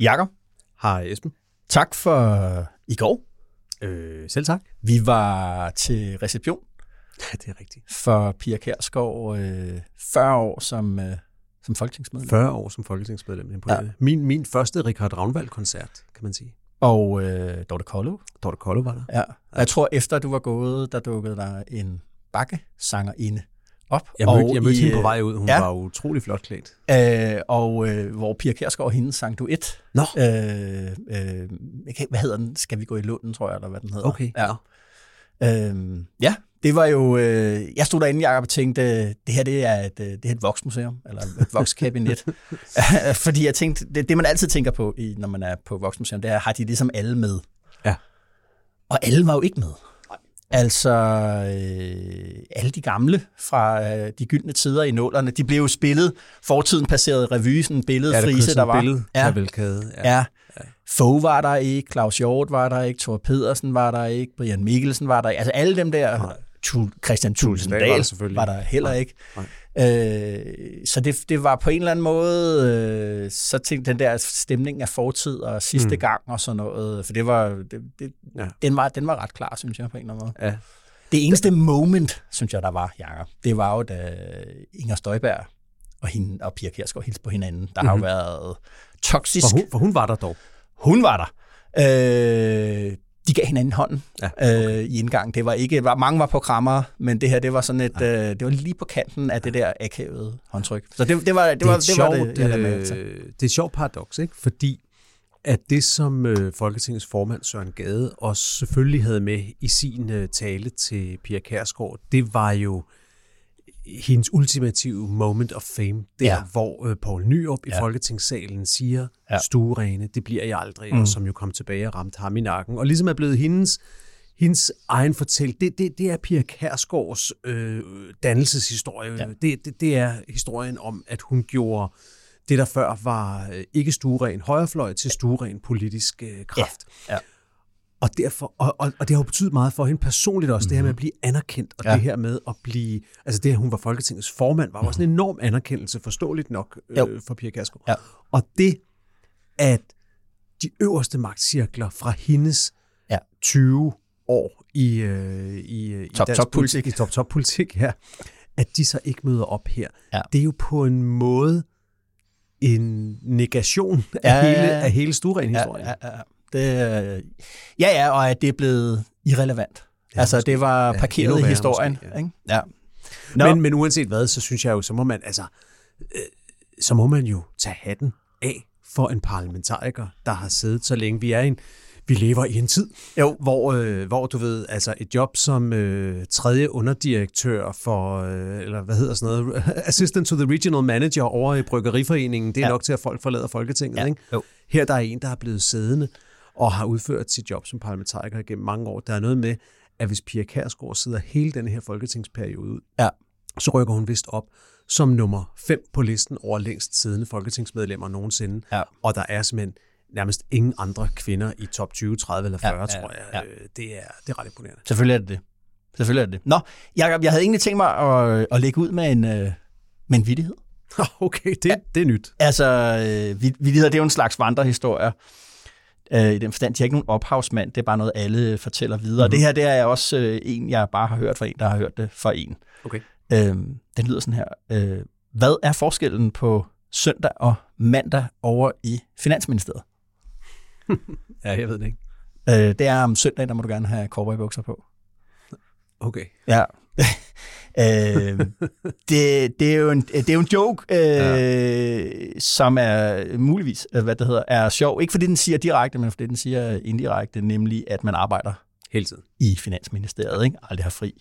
Jakob, Hej Esben. tak for i går. Øh, selv tak. Vi var til reception Ja, det er rigtigt. for Pia Kærsgaard øh, 40 år som, øh, som folketingsmedlem. 40 år som folketingsmedlem. Imponerende. Ja. Min, min første Richard Ravnvald-koncert, kan man sige. Og øh, Dorte Kollo. Dorte Kollo var der. Ja. Jeg tror, efter du var gået, der dukkede der en bakkesangerinde op. Jeg mødte, og jeg mødte i, hende på vej ud. Hun ja. var utrolig flot klædt. Øh, og øh, hvor Pia Kærsgaard og hende sang duet. Nå. Øh, øh, hvad hedder den? Skal vi gå i Lunden, tror jeg, eller hvad den hedder. Okay. Ja. Øh, ja, det var jo... Øh, jeg stod derinde, Jacob, og tænkte, det her det er et, øh, det er et voksmuseum, eller et vokskabinet. Fordi jeg tænkte, det, det man altid tænker på, når man er på voksmuseum, det er, har de ligesom alle med? Ja. Og alle var jo ikke med. Altså, øh, alle de gamle fra øh, de gyldne tider i nålerne, de blev jo spillet, fortiden passerede revy, sådan en billedfrise, der var. billede, ja. Ja. ja. Fogh var der ikke, Claus Hjort var der ikke, Thor Pedersen var der ikke, Brian Mikkelsen var der ikke. Altså alle dem der, Tul, Christian Thulesen Dahl var der var der heller Nej, ikke. Øh, så det, det var på en eller anden måde, øh, så tænkte den der stemning af fortid og sidste mm. gang og sådan noget, for det var, det, det, Ja. den, var, den var ret klar, synes jeg, på en eller anden måde. Ja. Det eneste moment, synes jeg, der var, Jacob, det var jo, da Inger Støjberg og, hende, og Pia Kjærsgaard hilste på hinanden. Der mm-hmm. har jo været toksisk. For, hun, for hun var der dog. Hun var der. Øh, de gav hinanden hånden Ja, okay. øh, i indgang. Det var ikke, var, mange var på krammer, men det her, det var sådan et, øh, det var lige på kanten af det der akavede håndtryk. Så det, det var det, Det var, et det, var sjovt, det, jeg til. øh, det er et sjovt paradoks, ikke? Fordi at det, som øh, Folketingets formand Søren Gade også selvfølgelig havde med i sin øh, tale til Pia Kærsgaard, det var jo hendes ultimative moment of fame, der Ja. ja. hvor øh, Poul Nyrup i Ja. Folketingssalen siger, Ja. ja. stuerene, det bliver jeg aldrig, Mm. og som jo kom tilbage og ramte ham i nakken, og ligesom er blevet hendes hendes egen fortælling, det, det, det er Pia Kærsgaards øh, dannelseshistorie. Ja. Ja. Det, det, det er historien om, at hun gjorde det, der før var øh, ikke stueren højrefløj, til stueren politisk øh, kraft. Ja. Og, derfor, og, og, og det har jo betydet meget for hende personligt også, mm-hmm. det her med at blive anerkendt, og Ja. det her med at blive, altså det, at hun var Folketingets formand, var jo også en enorm anerkendelse, forståeligt nok, Jo. øh, for Pia Kærsgaard. Ja. Og det, at de øverste magtcirkler fra hendes Ja. 20 år i, øh, i, øh, i Top- dansk top-politik. politik, i top, top politik, ja, at de så ikke møder op her. Ja. Det er jo på en måde en negation af, Ja, ja, ja. hele, af hele Sturen-historien. Ja, ja, ja. Det, øh, ja, ja, og at det er blevet irrelevant. Ja, altså, måske. det var Ja, parkeret endnu i historien. måske, ja. Ikke? Ja. Nå, Men, men uanset hvad, så synes jeg jo, så må man, altså, øh, så må man jo tage hatten af for en parlamentariker, der har siddet så længe. Vi er en, vi lever i en tid, Jo. hvor, øh, hvor du ved, altså et job som øh, tredje underdirektør for, øh, eller hvad hedder sådan noget, assistant to the regional manager over i Bryggeriforeningen, det er Ja. ja. nok til, at folk forlader Folketinget. Ja, Ikke? jo. Her der er en, der er blevet siddende og har udført sit job som parlamentariker gennem mange år. Der er noget med, at hvis Pia Kærsgaard sidder hele den her folketingsperiode ud, Ja. så rykker hun vist op som nummer 5 på listen over længst siddende folketingsmedlemmer nogensinde. Ja. Og der er simpelthen nærmest ingen andre kvinder i top 20, 30 eller 40, Ja, ja, tror jeg. ja. Ja. Det, er, det er ret imponerende. Selvfølgelig er det det. Selvfølgelig er det det. Nå, Jacob, jeg havde egentlig tænkt mig at, at lægge ud med en, øh, med en vittighed. Okay, det, ja. det er nyt. Altså, øh, vid- vittigheder, det er jo en slags vandrehistorie. Øh, I den forstand, de har ikke nogen ophavsmand, det er bare noget, alle fortæller videre. Mm-hmm. Det her, det er også øh, en, jeg bare har hørt fra en, der har hørt det fra en. Okay. Øh, den lyder sådan her. Øh, hvad er forskellen på søndag og mandag over i Finansministeriet? Ja, jeg ved det ikke. Øh, det er om søndag, der må du gerne have cowboybukser på. Okay. Ja. øh, det, det, er jo en, det er jo en joke, øh, ja. som er muligvis, øh, hvad det hedder, er sjov. Ikke fordi den siger direkte, men fordi den siger indirekte, nemlig at man arbejder Hele tiden. i Finansministeriet, ikke? aldrig har fri.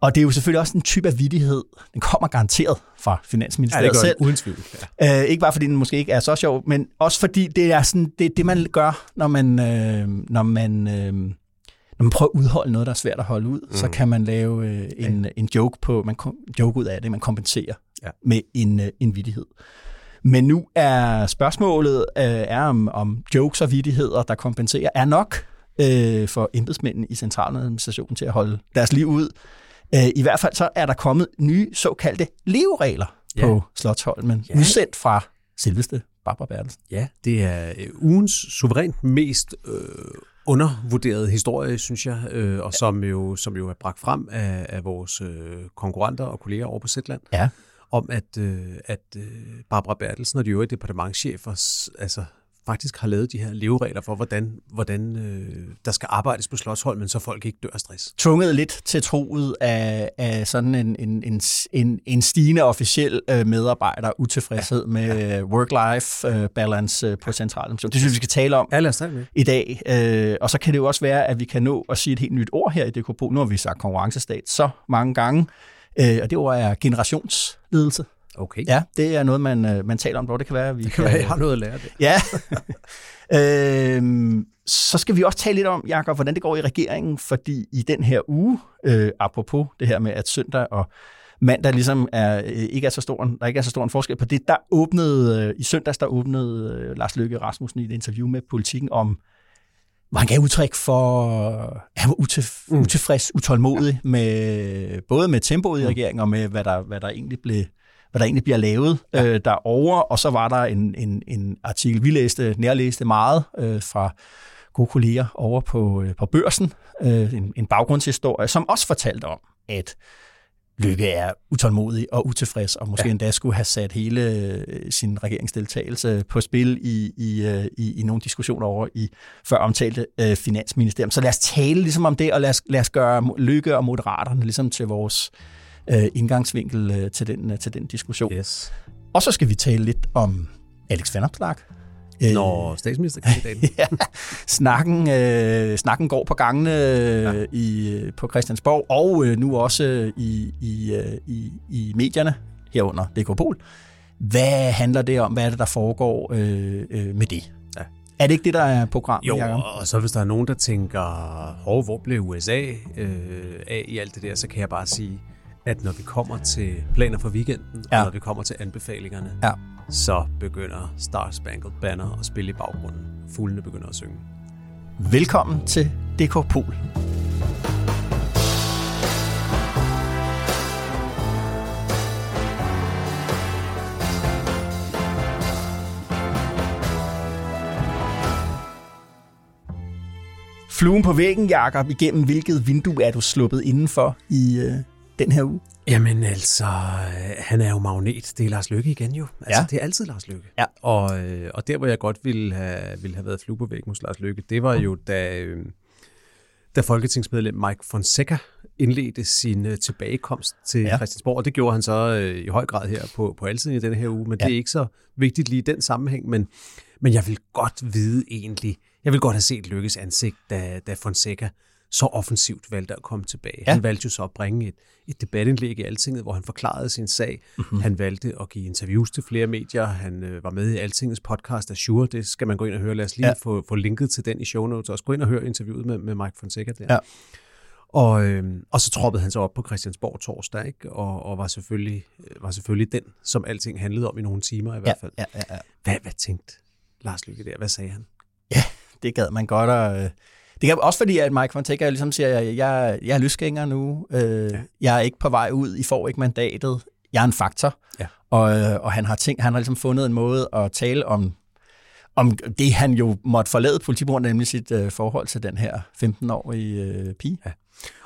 Og det er jo selvfølgelig også en type af vidighed, den kommer garanteret fra Finansministeriet Ja, det gør selv. uden tvivl. Ja. Øh, ikke bare fordi den måske ikke er så sjov, men også fordi det er sådan, det, det man gør, når man, øh, når man, øh, når man prøver at udholde noget, der er svært at holde ud, mm. så kan man lave øh, en, en joke på, man joke ud af det, man kompenserer Ja. med en, øh, en vidighed. Men nu er spørgsmålet, øh, er om, om jokes og vidigheder, der kompenserer, er nok øh, for embedsmændene i centraladministrationen til at holde deres liv ud. Øh, I hvert fald så er der kommet nye såkaldte leveregler Ja. på Slottholmen, Ja. udsendt fra selveste Barbara Bertelsen. Ja, det er øh, ugens suverænt mest øh, undervurderede historie, synes jeg, øh, og som jo, som jo er bragt frem af, af vores øh, konkurrenter og kolleger over på Zetland, Ja. om at, øh, at øh, Barbara Bertelsen og de øvrige departementchefer altså, faktisk har lavet de her leveregler for, hvordan, hvordan øh, der skal arbejdes på Slottsholmen, så folk ikke dør af stress. Tvunget lidt til troet af, af sådan en, en, en, en, en stigende officiel øh, medarbejder utilfredshed med øh, work-life øh, balance øh, på centraladministrationen. Det synes vi skal tale om Ja, lad os tage med. i dag. Øh, og så kan det jo også være, at vi kan nå at sige et helt nyt ord her i DKP. Nu har vi sagt konkurrencestat så mange gange, øh, og det ord er generationsledelse. Okay. Ja, det er noget, man, øh, man taler om, hvor det kan være, at vi Det kan være, jeg har noget at lære det. Ja. øhm, så skal vi også tale lidt om, Jacob, hvordan det går i regeringen, fordi i den her uge, øh, apropos det her med, at søndag og mandag ligesom er, øh, ikke er så stor, en- der ikke er så stor en forskel på det, der åbnede, øh, i søndags, der åbnede øh, Lars Løkke Rasmussen i et interview med politikken om, hvor han gav udtryk for, at han var utilf- Mm. utilfreds, utålmodig med både med tempoet i regeringen og med, hvad der, hvad der egentlig blev hvad der egentlig bliver lavet ja. øh, derovre. Og så var der en, en, en artikel, vi læste, nærlæste meget øh, fra gode kolleger over på, øh, på børsen, øh, en, en baggrundshistorie, som også fortalte om, at Lykke er utålmodig og utilfreds, og måske ja. Endda skulle have sat hele øh, sin regeringsdeltagelse på spil i, i, øh, i, i nogle diskussioner over i før omtalte øh, finansministerium. Så lad os tale ligesom om det, og lad os, lad os gøre Lykke og Moderaterne ligesom til vores øh, indgangsvinkel øh, til, den, øh, til den diskussion. Yes. Og så skal vi tale lidt om Alex Van Opslark. Når statsministerkandidaten. ja, snakken, øh, snakken går på gangene øh, Ja. i, på Christiansborg, og øh, nu også i, i, øh, i, i medierne, herunder DK Pol. Hvad handler det om? Hvad er det, der foregår øh, øh, med det? Ja. Er det ikke det, der er programmet, Jo, Jacob? og så hvis der er nogen, der tænker, hvor blev USA øh, af i alt det der, så kan jeg bare sige, at når vi kommer til planer for weekenden, Ja. og når vi kommer til anbefalingerne, Ja. så begynder Star Spangled Banner at spille i baggrunden. Fuglene begynder at synge. Velkommen til DK Pol. Fluen på væggen, Jakob, igennem hvilket vindue er du sluppet indenfor i øh, den her uge? Jamen altså, øh, han er jo magnet. Det er Lars Lykke igen jo. Altså, Ja. det er altid Lars Lykke. Ja. Og, øh, og der, hvor jeg godt ville have, ville have været flue på væggen hos Lars Lykke, det var jo, da, øh, da folketingsmedlem Mike Fonseca indledte sin tilbagekomst til Ja. Christiansborg. Og det gjorde han så i høj grad her på, på altid i denne her uge, men ja. det er ikke så vigtigt lige i den sammenhæng. Men, men jeg vil godt vide egentlig, jeg vil godt have set Lykkes ansigt, da, da Fonseca så offensivt valgte at komme tilbage. Ja. Ja. Han valgte jo så at bringe et, et debatindlæg i Altinget, hvor han forklarede sin sag. Mhm. Mm-hmm. Han valgte at give interviews til flere medier. Han øh, var med i Altingets podcast Azure. Det skal man gå ind og høre. Lad os lige Ja. ja. få, få linket til den i show notes. Også gå ind og høre interviewet med, med Mike Fonseca der. Ja. Og, øh, og så troppede han så op på Christiansborg torsdag, ikke? Og, og var, selvfølgelig, øh, var selvfølgelig den, som alting handlede om i nogle timer i hvert fald. ja, ja, ja. Hvad, hvad tænkte Lars Lykke der? Hvad sagde han? det gad man godt. Og, øh, det kan også fordi, at Mike Fonseca ligesom siger, jeg, jeg, jeg er løsgænger nu. Øh, ja. Jeg er ikke på vej ud. I får ikke mandatet. Jeg er en faktor. Ja. Og, øh, og han har tænkt, han har ligesom fundet en måde at tale om, om det, han jo måtte forlade politibrugeren, nemlig sit øh, forhold til den her 15-årige øh, pige. Ja.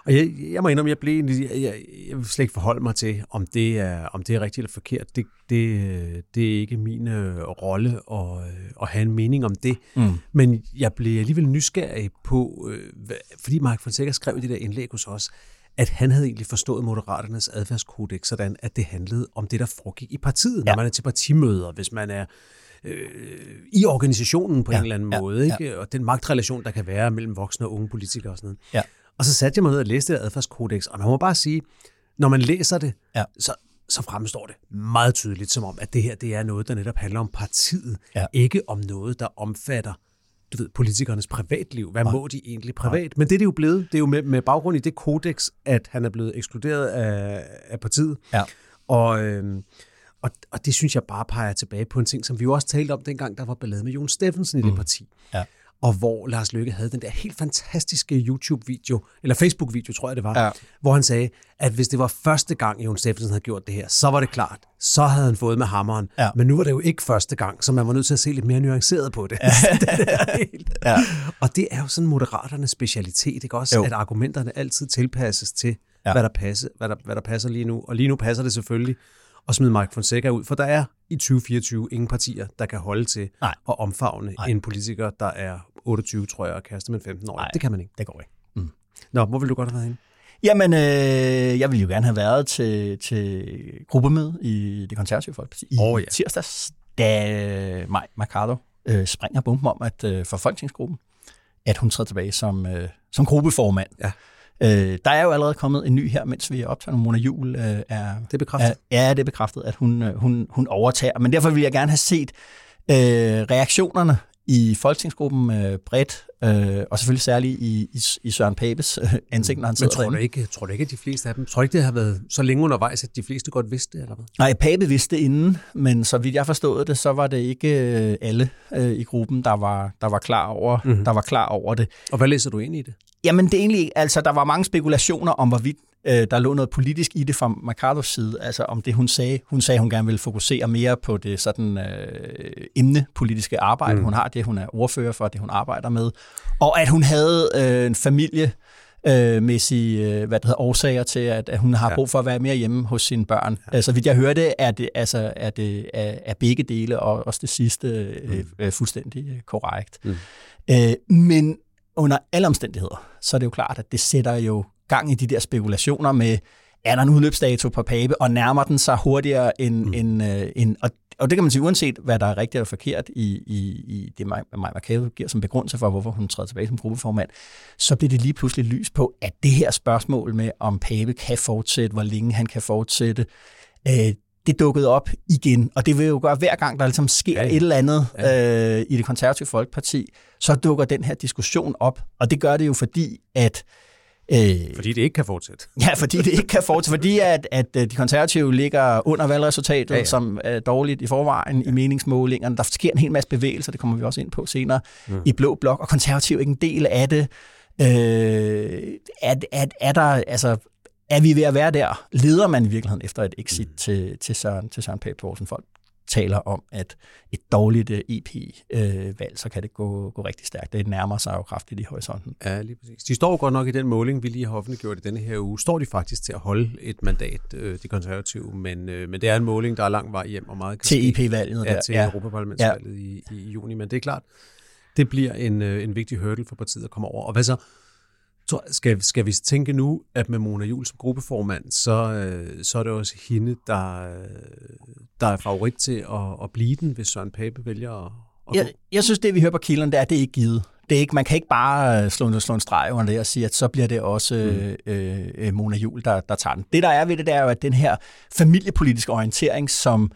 Og jeg, jeg må indrømme, jeg, blev jeg, jeg, jeg vil slet ikke forholde mig til, om det er, om det er rigtigt eller forkert. Det, det, det er ikke min øh, rolle at, øh, at have en mening om det. Mm. Men jeg blev alligevel nysgerrig på, øh, fordi Mark Fonseca skrev i det der indlæg hos os, at han havde egentlig forstået Moderaternes adfærdskodex sådan, at det handlede om det, der foregik i partiet, Ja. når man er til partimøder, hvis man er øh, i organisationen på Ja, en eller anden ja, måde, ikke? og den magtrelation, der kan være mellem voksne og unge politikere og sådan noget. Ja. Og så satte jeg mig ned og læste det adfærdskodex, og man må bare sige, når man læser det, ja. så, så fremstår det meget tydeligt, som om, at det her det er noget, der netop handler om partiet, ja. ikke om noget, der omfatter du ved, politikernes privatliv. Hvad ja. må de egentlig privat? Ja. Men det er det jo blevet. Det er jo med, med baggrund i det kodex, at han er blevet ekskluderet af, af partiet. Ja. Og, øhm, og, og det synes jeg bare peger tilbage på en ting, som vi jo også talte om dengang, der var ballade med Jon Steffensen i det mm. parti. Ja og hvor Lars Løkke havde den der helt fantastiske YouTube-video, eller Facebook-video, tror jeg det var, ja. hvor han sagde, at hvis det var første gang, Jon Steffensen havde gjort det her, så var det klart. Så havde han fået med hammeren. Ja. Men nu var det jo ikke første gang, så man var nødt til at se lidt mere nuanceret på det. Ja. det helt. Ja. Og det er jo sådan moderaternes specialitet, ikke også? Jo. At argumenterne altid tilpasses til, ja. hvad, der passer, hvad, der, hvad der passer lige nu. Og lige nu passer det selvfølgelig at smide Mike Fonseca ud, for der er i 2024 ingen partier, der kan holde til Nej. at omfavne Nej. en politiker, der er 28, tror jeg, og kaste med 15 år. Nej, det kan man ikke. Det går ikke. Mm. Nå, hvor vil du godt have været henne? Jamen, øh, jeg ville jo gerne have været til, til gruppemøde i det konservative folkeparti i oh, ja. tirsdags, da Maj Mercado øh, springer bomben om, at øh, for folketingsgruppen, at hun træder tilbage som, øh, som gruppeformand. Ja. Øh, der er jo allerede kommet en ny her, mens vi er optaget. Mona Jul øh, er... Det er bekræftet. Er, ja, det er bekræftet, at hun, øh, hun, hun overtager. Men derfor vil jeg gerne have set øh, reaktionerne i folketingsgruppen øh, bredt, øh, og selvfølgelig særligt i, i, i Søren Papes øh, ansigt, når han sidder Men tror du, ikke, tror du ikke, at de fleste af dem, tror du ikke, det har været så længe undervejs, at de fleste godt vidste det, eller hvad? Nej, Pape vidste det inden, men så vidt jeg forstod det, så var det ikke øh, alle øh, i gruppen, der var, der, var klar over, mm-hmm. der var klar over det. Og hvad læser du ind i det? Jamen, det er egentlig, altså, der var mange spekulationer om, hvorvidt øh, der lå noget politisk i det fra Mercados side, altså om det, hun sagde. Hun sagde, hun gerne ville fokusere mere på det sådan øh, emnepolitiske arbejde, mm. hun har, det hun er ordfører for, det hun arbejder med, og at hun havde øh, en familie, øh, mæssige øh, hvad det hedder, årsager til, at, at hun har ja. brug for at være mere hjemme hos sine børn. Ja. Altså, vidt jeg hørte, er det, altså, er det er, er begge dele, og også det sidste øh, mm. øh, fuldstændig øh, korrekt. Mm. Øh, men under alle omstændigheder, så er det jo klart, at det sætter jo gang i de der spekulationer med, er der en udløbsdato på Pape, og nærmer den sig hurtigere end... Mm. end, øh, end og, og det kan man sige, uanset hvad der er rigtigt eller forkert i, i, i det, Maja Mercado giver som begrundelse for, hvorfor hun træder tilbage som gruppeformand, så bliver det lige pludselig lys på, at det her spørgsmål med, om Pape kan fortsætte, hvor længe han kan fortsætte, øh, det dukkede op igen. Og det vil jo gøre, hver gang der ligesom sker ja, ja. et eller andet ja. øh, i det konservative folkeparti, så dukker den her diskussion op. Og det gør det jo fordi, at Øh, fordi det ikke kan fortsætte. Ja, fordi det ikke kan fortsætte. fordi at, at øh, de konservative ligger under valgresultatet, ja, ja. som er dårligt i forvejen ja. i meningsmålingerne. Der sker en hel masse bevægelser, det kommer vi også ind på senere, ja. i Blå Blok, og konservative er ikke en del af det. Øh, er, er, er der, altså, er vi ved at være der? Leder man i virkeligheden efter et exit mm. til, til Søren, til Søren Pape Thorsen? Folk taler om, at et dårligt EP-valg, øh, så kan det gå, gå rigtig stærkt. Det nærmer sig jo kraftigt i horisonten. Ja, lige præcis. De står godt nok i den måling, vi lige har offentliggjort i denne her uge. Står de faktisk til at holde et mandat, øh, de konservative, men, øh, men det er en måling, der er lang vej hjem og meget Til EP-valget ja, der. til ja. Europaparlamentsvalget ja. i, i juni, men det er klart, det bliver en, en vigtig hurdle for partiet at komme over. Og hvad så? Skal, skal vi tænke nu, at med Mona Jul som gruppeformand, så, øh, så er det også hende, der, der er favorit til at, at blive den, hvis Søren Pape vælger at, at jeg, jeg synes, det vi hører på kilderne, det er, det er ikke givet. Det er ikke, man kan ikke bare slå en, slå en streg under det og sige, at så bliver det også mm. øh, øh, Mona Jul, der, der tager den. Det, der er ved det, det er jo, at den her familiepolitiske orientering, som,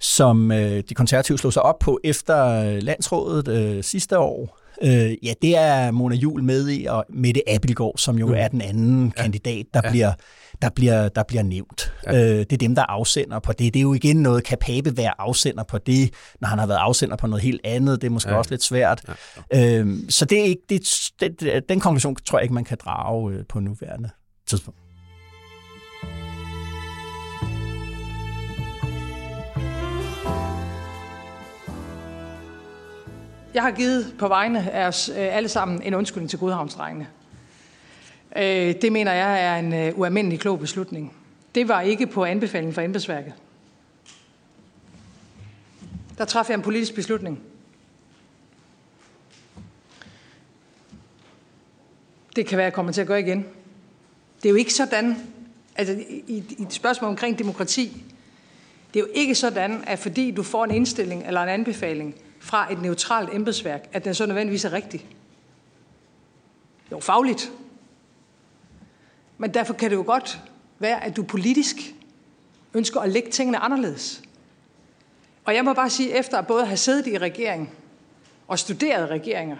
som øh, de konservative slog sig op på efter landsrådet øh, sidste år, Øh, ja, det er Mona Jul med i, og Mette Abelgaard, som jo mm. er den anden ja. kandidat, der, ja. bliver, der, bliver, der bliver nævnt. Ja. Øh, det er dem, der afsender på det. Det er jo igen noget, kan Pape være afsender på det, når han har været afsender på noget helt andet? Det er måske ja. også lidt svært. Ja. Øh, så det er ikke, det, det, den konklusion tror jeg ikke, man kan drage øh, på nuværende tidspunkt. Jeg har givet på vegne af os øh, alle sammen en undskyldning til Godhavnsdrengene. Øh, det mener jeg er en øh, ualmindelig klog beslutning. Det var ikke på anbefaling fra embedsværket. Der træffede jeg en politisk beslutning. Det kan være, jeg kommer til at gøre igen. Det er jo ikke sådan, altså i, i et spørgsmål omkring demokrati, det er jo ikke sådan, at fordi du får en indstilling eller en anbefaling, fra et neutralt embedsværk, at den så nødvendigvis er rigtig. Jo, fagligt. Men derfor kan det jo godt være, at du politisk ønsker at lægge tingene anderledes. Og jeg må bare sige, efter at både have siddet i regering og studeret regeringer,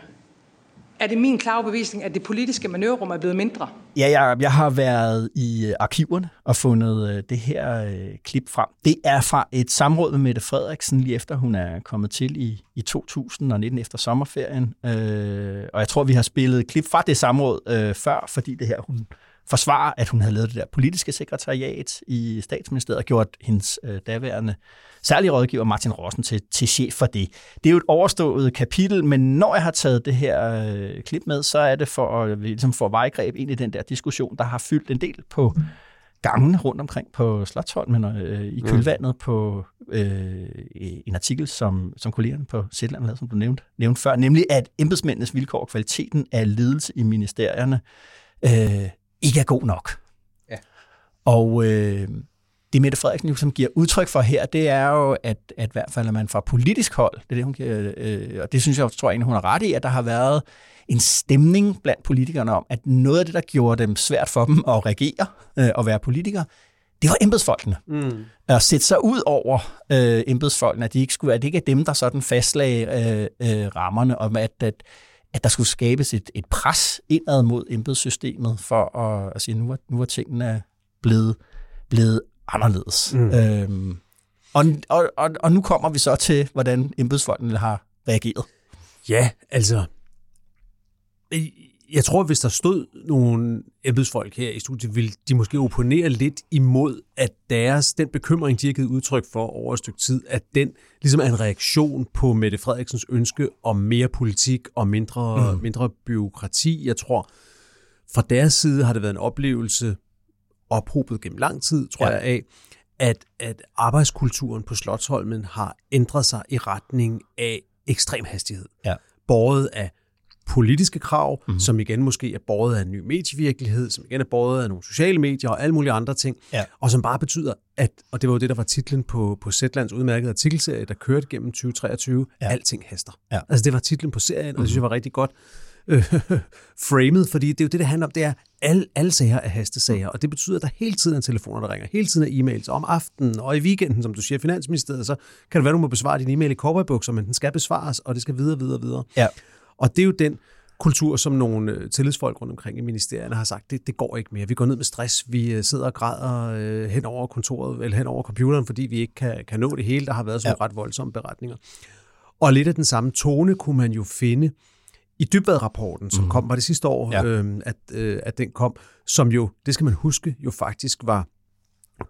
er det min klare bevisning, at det politiske manøvrum er blevet mindre. Ja, jeg, jeg har været i øh, arkiverne og fundet øh, det her øh, klip frem. Det er fra et samråd med Mette Frederiksen, lige efter hun er kommet til i, i 2019 efter sommerferien. Øh, og jeg tror, vi har spillet klip fra det samråd øh, før, fordi det her, hun forsvarer, at hun havde lavet det der politiske sekretariat i statsministeriet og gjort hendes øh, daværende særlige rådgiver Martin Rossen til, til chef for det. Det er jo et overstået kapitel, men når jeg har taget det her øh, klip med, så er det for at ligesom få vejgreb ind i den der diskussion, der har fyldt en del på gangene rundt omkring på Slottholmen og øh, i mm. kølvandet på øh, en artikel, som, som kollegerne på Sætland lavede, som du nævnte, nævnte før, nemlig at embedsmændenes vilkår og kvaliteten af ledelse i ministerierne øh, ikke er god nok. Ja. Og øh, det Mette Frederiksen jo som giver udtryk for her, det er jo, at, at i hvert fald, at man fra politisk hold, det er det, hun giver, øh, og det synes jeg, tror jeg, hun har ret i, at der har været en stemning blandt politikerne om, at noget af det, der gjorde dem svært for dem at regere øh, og være politikere, det var embedsfolkene. Mm. At sætte sig ud over øh, embedsfolkene, at, de ikke skulle, at det ikke er dem, der sådan fastlagde øh, øh, rammerne, om at, at, at der skulle skabes et, et pres indad mod embedssystemet for at, at sige, nu er, nu er tingene blevet, blevet anderledes. Mm. Øhm, og, og, og, og nu kommer vi så til, hvordan embedsfolkene har reageret. Ja, altså, jeg tror, hvis der stod nogle embedsfolk her i studiet, ville de måske opponere lidt imod, at deres, den bekymring, de har givet udtryk for over et stykke tid, at den ligesom er en reaktion på Mette Frederiksens ønske om mere politik og mindre, mm. mindre byråkrati. Jeg tror, fra deres side har det været en oplevelse, ophobet gennem lang tid, tror ja. jeg af, at, at arbejdskulturen på Slottholmen har ændret sig i retning af ekstrem hastighed. Ja. Båret af politiske krav, mm. som igen måske er båret af en ny medievirkelighed, som igen er båret af nogle sociale medier og alle mulige andre ting, ja. og som bare betyder, at, og det var jo det, der var titlen på, på Zetlands udmærkede artikelserie, der kørte gennem 2023, ja. alting haster. Ja. Altså det var titlen på serien, og det synes jeg var rigtig godt øh, framed, fordi det er jo det, det handler om, det er, alle, alle sager er hastesager, og det betyder, at der hele tiden er telefoner, der ringer, hele tiden er e-mails om aftenen, og i weekenden, som du siger, Finansministeriet, så kan det være, du må besvare din e-mail i cowboybukser, men den skal besvares, og det skal videre, videre, videre. Ja. Og det er jo den kultur, som nogle øh, tillidsfolk rundt omkring i ministerierne har sagt, det, det går ikke mere. Vi går ned med stress, vi øh, sidder og græder øh, hen over kontoret, eller hen over computeren, fordi vi ikke kan, kan nå det hele. Der har været sådan ja. ret voldsomme beretninger. Og lidt af den samme tone kunne man jo finde i Dybvad-rapporten, som mm. kom, var det sidste år, ja. øh, at, øh, at den kom, som jo, det skal man huske, jo faktisk var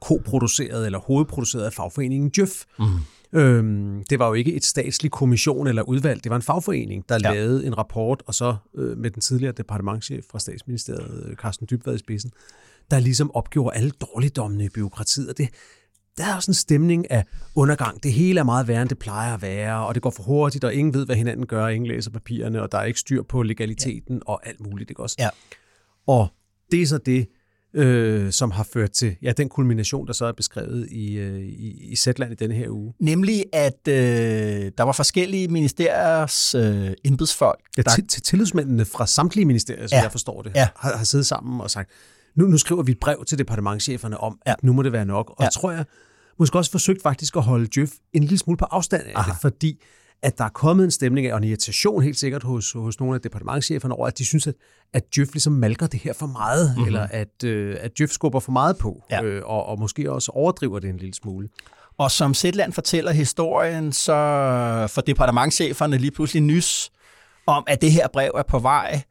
koproduceret eller hovedproduceret af fagforeningen Djøf. Mm. Øhm, det var jo ikke et statslig kommission eller udvalg, det var en fagforening, der ja. lavede en rapport, og så øh, med den tidligere departementchef fra statsministeriet, øh, Carsten Dybvad i spidsen, der ligesom opgjorde alle dårligdommene i byråkratiet, og det, der er også en stemning af undergang. Det hele er meget værre, end det plejer at være, og det går for hurtigt, og ingen ved, hvad hinanden gør, ingen læser papirerne, og der er ikke styr på legaliteten ja. og alt muligt, ikke også? Ja. Og det er så det, øh, som har ført til ja, den kulmination, der så er beskrevet i, øh, i, i Zetland i denne her uge. Nemlig, at øh, der var forskellige ministeriers øh, embedsfolk. Ja, der... til, til tillidsmændene fra samtlige ministerier, som ja. jeg forstår det, ja. har, har siddet sammen og sagt, nu, nu skriver vi et brev til departementcheferne om, ja. at nu må det være nok. Og ja. tror jeg, måske også forsøgt faktisk at holde Jeff en lille smule på afstand af Aha. det, fordi at der er kommet en stemning af, og en irritation helt sikkert hos, hos nogle af departementcheferne over, at de synes, at, at Jeff ligesom malker det her for meget, mm-hmm. eller at, øh, at Jeff skubber for meget på, ja. øh, og, og måske også overdriver det en lille smule. Og som Sætland fortæller historien, så får departementcheferne lige pludselig nys om, at det her brev er på vej,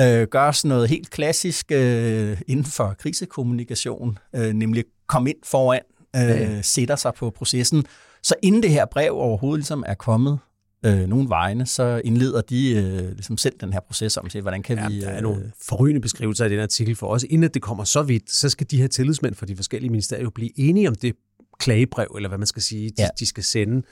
øh, gør sådan noget helt klassisk øh, inden for krisekommunikation, øh, nemlig kom ind foran, øh, ja. sætter sig på processen. Så inden det her brev overhovedet ligesom er kommet øh, nogle vegne, så indleder de øh, ligesom selv den her proces om, hvordan kan ja, vi... Der er nogle øh, forrygende beskrivelser af den artikel for os. Inden det kommer så vidt, så skal de her tillidsmænd for de forskellige ministerier jo blive enige om det klagebrev, eller hvad man skal sige, de, ja. de skal sende.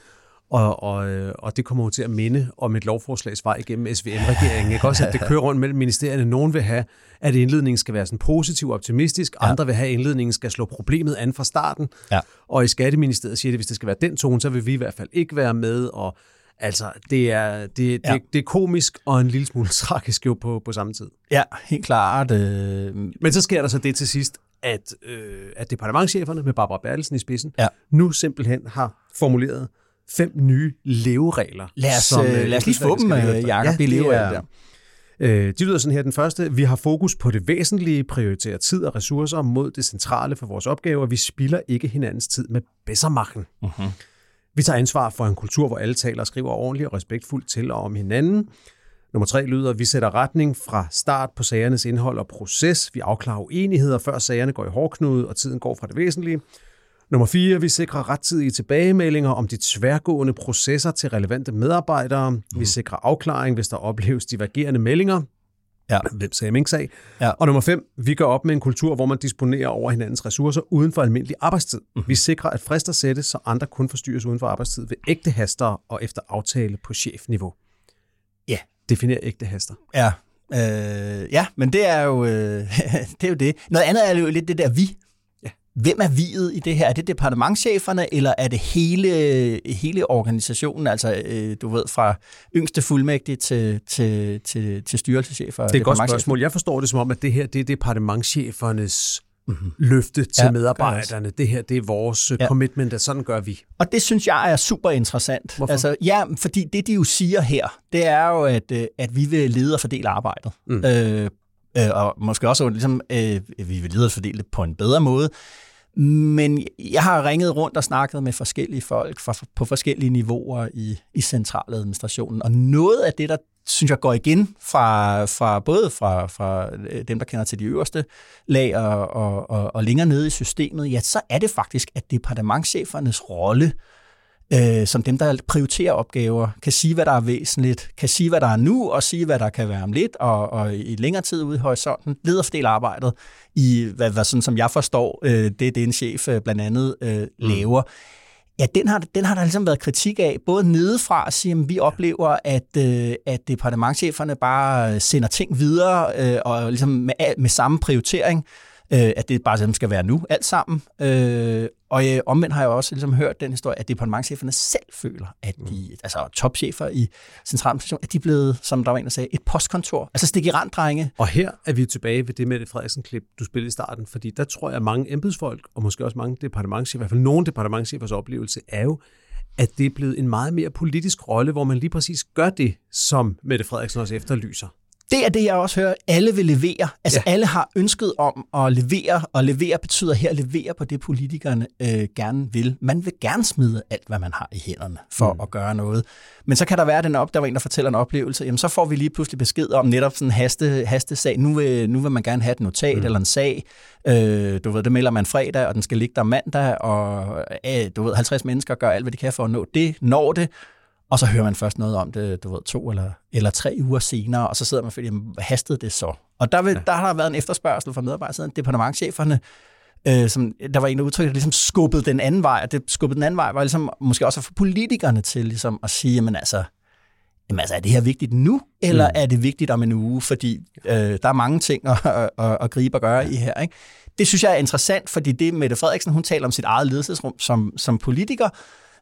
Og, og, øh, og det kommer jo til at minde om et lovforslags vej igennem SVM-regeringen. Ikke? Også at det kører rundt mellem ministerierne. Nogen vil have, at indledningen skal være sådan positiv og optimistisk. Ja. Andre vil have, at indledningen skal slå problemet an fra starten. Ja. Og i Skatteministeriet siger det, at hvis det skal være den tone, så vil vi i hvert fald ikke være med. Og Altså, det er, det, Ja. det, det er komisk og en lille smule tragisk jo på, på samme tid. Ja, helt klart. Øh, Men så sker der så det til sidst, at, øh, at departementcheferne med Barbara Bertelsen i spidsen Ja. nu simpelthen har formuleret fem nye leveregler. lad, os, som, øh, øh, lad os lige få dem, øh, efter. Jacob. Vi det lever er- af det der. Øh, de lyder sådan her. Den første, vi har fokus på det væsentlige, prioriterer tid og ressourcer mod det centrale for vores opgaver. Vi spilder ikke hinandens tid med bedsermachen. Uh-huh. Vi tager ansvar for en kultur, hvor alle taler og skriver ordentligt og respektfuldt til og om hinanden. Nummer tre lyder, vi sætter retning fra start på sagernes indhold og proces. Vi afklarer uenigheder, før sagerne går i hårdknude, og tiden går fra det væsentlige. Nummer 4. Vi sikrer rettidige tilbagemeldinger om de tværgående processer til relevante medarbejdere. Mm. Vi sikrer afklaring, hvis der opleves divergerende meldinger. Ja. Hvem sagde mink sag? Ja. Og nummer 5. Vi går op med en kultur, hvor man disponerer over hinandens ressourcer uden for almindelig arbejdstid. Mm. Vi sikrer, at frister sættes, så andre kun forstyrres uden for arbejdstid ved ægte haster og efter aftale på chefniveau. Ja. Definér ægte haster. Ja, øh, ja, men det er jo øh, det. Er jo det. Noget andet er jo lidt det der vi. Hvem er viet i det her? Er det departementcheferne, eller er det hele, hele organisationen, altså øh, du ved, fra yngste fuldmægtig til, til, til, til styrelseschefer? Det er et godt spørgsmål. Jeg forstår det som om, at det her det er departementchefernes mm-hmm. løfte til Ja, medarbejderne. Det her det er vores Ja. ja. commitment, at sådan gør vi. Og det synes jeg er super interessant. Hvorfor? Altså, ja, fordi det, de jo siger her, det er jo, at, øh, at vi vil lede og fordele arbejdet. Mm. Øh, øh, og måske også, ligesom, øh, vi vil lide fordele det på en bedre måde. Men jeg har ringet rundt og snakket med forskellige folk fra, på forskellige niveauer i, i centraladministrationen. Og noget af det, der synes jeg går igen fra, fra både fra, fra øh, dem, der kender til de øverste lag og, og, og, og længere nede i systemet, ja, så er det faktisk, at departementchefernes rolle øh, som dem, der prioriterer opgaver, kan sige, hvad der er væsentligt, kan sige, hvad der er nu, og sige, hvad der kan være om lidt, og, og i længere tid ude i horisonten, leder og fordele arbejdet i, hvad, hvad sådan som jeg forstår, øh, det det, en chef øh, blandt andet øh, laver. Ja, den har, den har der ligesom været kritik af, både nedefra at sige, at vi oplever, at, øh, at departementcheferne bare sender ting videre, øh, og ligesom med, med samme prioritering, øh, at det bare sådan skal være nu, alt sammen. Øh, og øh, omvendt har jeg også ligesom hørt den historie, at departementcheferne selv føler, at de, mm. altså topchefer i centraladministration, at de er blevet, som der var en, der sagde, et postkontor. Altså stik i randdrenge. Og her er vi tilbage ved det med det Frederiksen-klip, du spillede i starten, fordi der tror jeg, at mange embedsfolk, og måske også mange departementchefer, i hvert fald nogle departementchefers oplevelse, er jo, at det er blevet en meget mere politisk rolle, hvor man lige præcis gør det, som Mette Frederiksen også efterlyser. Det er det, jeg også hører. Alle vil levere. Altså ja. Alle har ønsket om at levere, og levere betyder her levere på det, politikerne øh, gerne vil. Man vil gerne smide alt, hvad man har i hænderne for mm. at gøre noget. Men så kan der være den op, der var en, der fortæller en oplevelse, jamen så får vi lige pludselig besked om netop sådan en haste, haste sag. Nu vil, nu vil man gerne have et notat mm. eller en sag. Øh, du ved, det melder man fredag, og den skal ligge der mandag, og øh, du ved, 50 mennesker gør alt, hvad de kan for at nå det. Når det, og så hører man først noget om det, du ved, to eller, eller tre uger senere, og så sidder man og føler, hastede det så? Og der, vil, ja. der har der været en efterspørgsel fra medarbejderne, departementcheferne, øh, som, der var en, der udtrykte, der ligesom skubbede den anden vej, og det skubbede den anden vej, var ligesom måske også få politikerne til ligesom at sige, jamen altså, jamen altså, er det her vigtigt nu, eller mm. er det vigtigt om en uge? Fordi øh, der er mange ting at, at, at, at gribe og gøre i her, ikke? Det synes jeg er interessant, fordi det Mette Frederiksen, hun taler om sit eget ledelsesrum som, som politiker,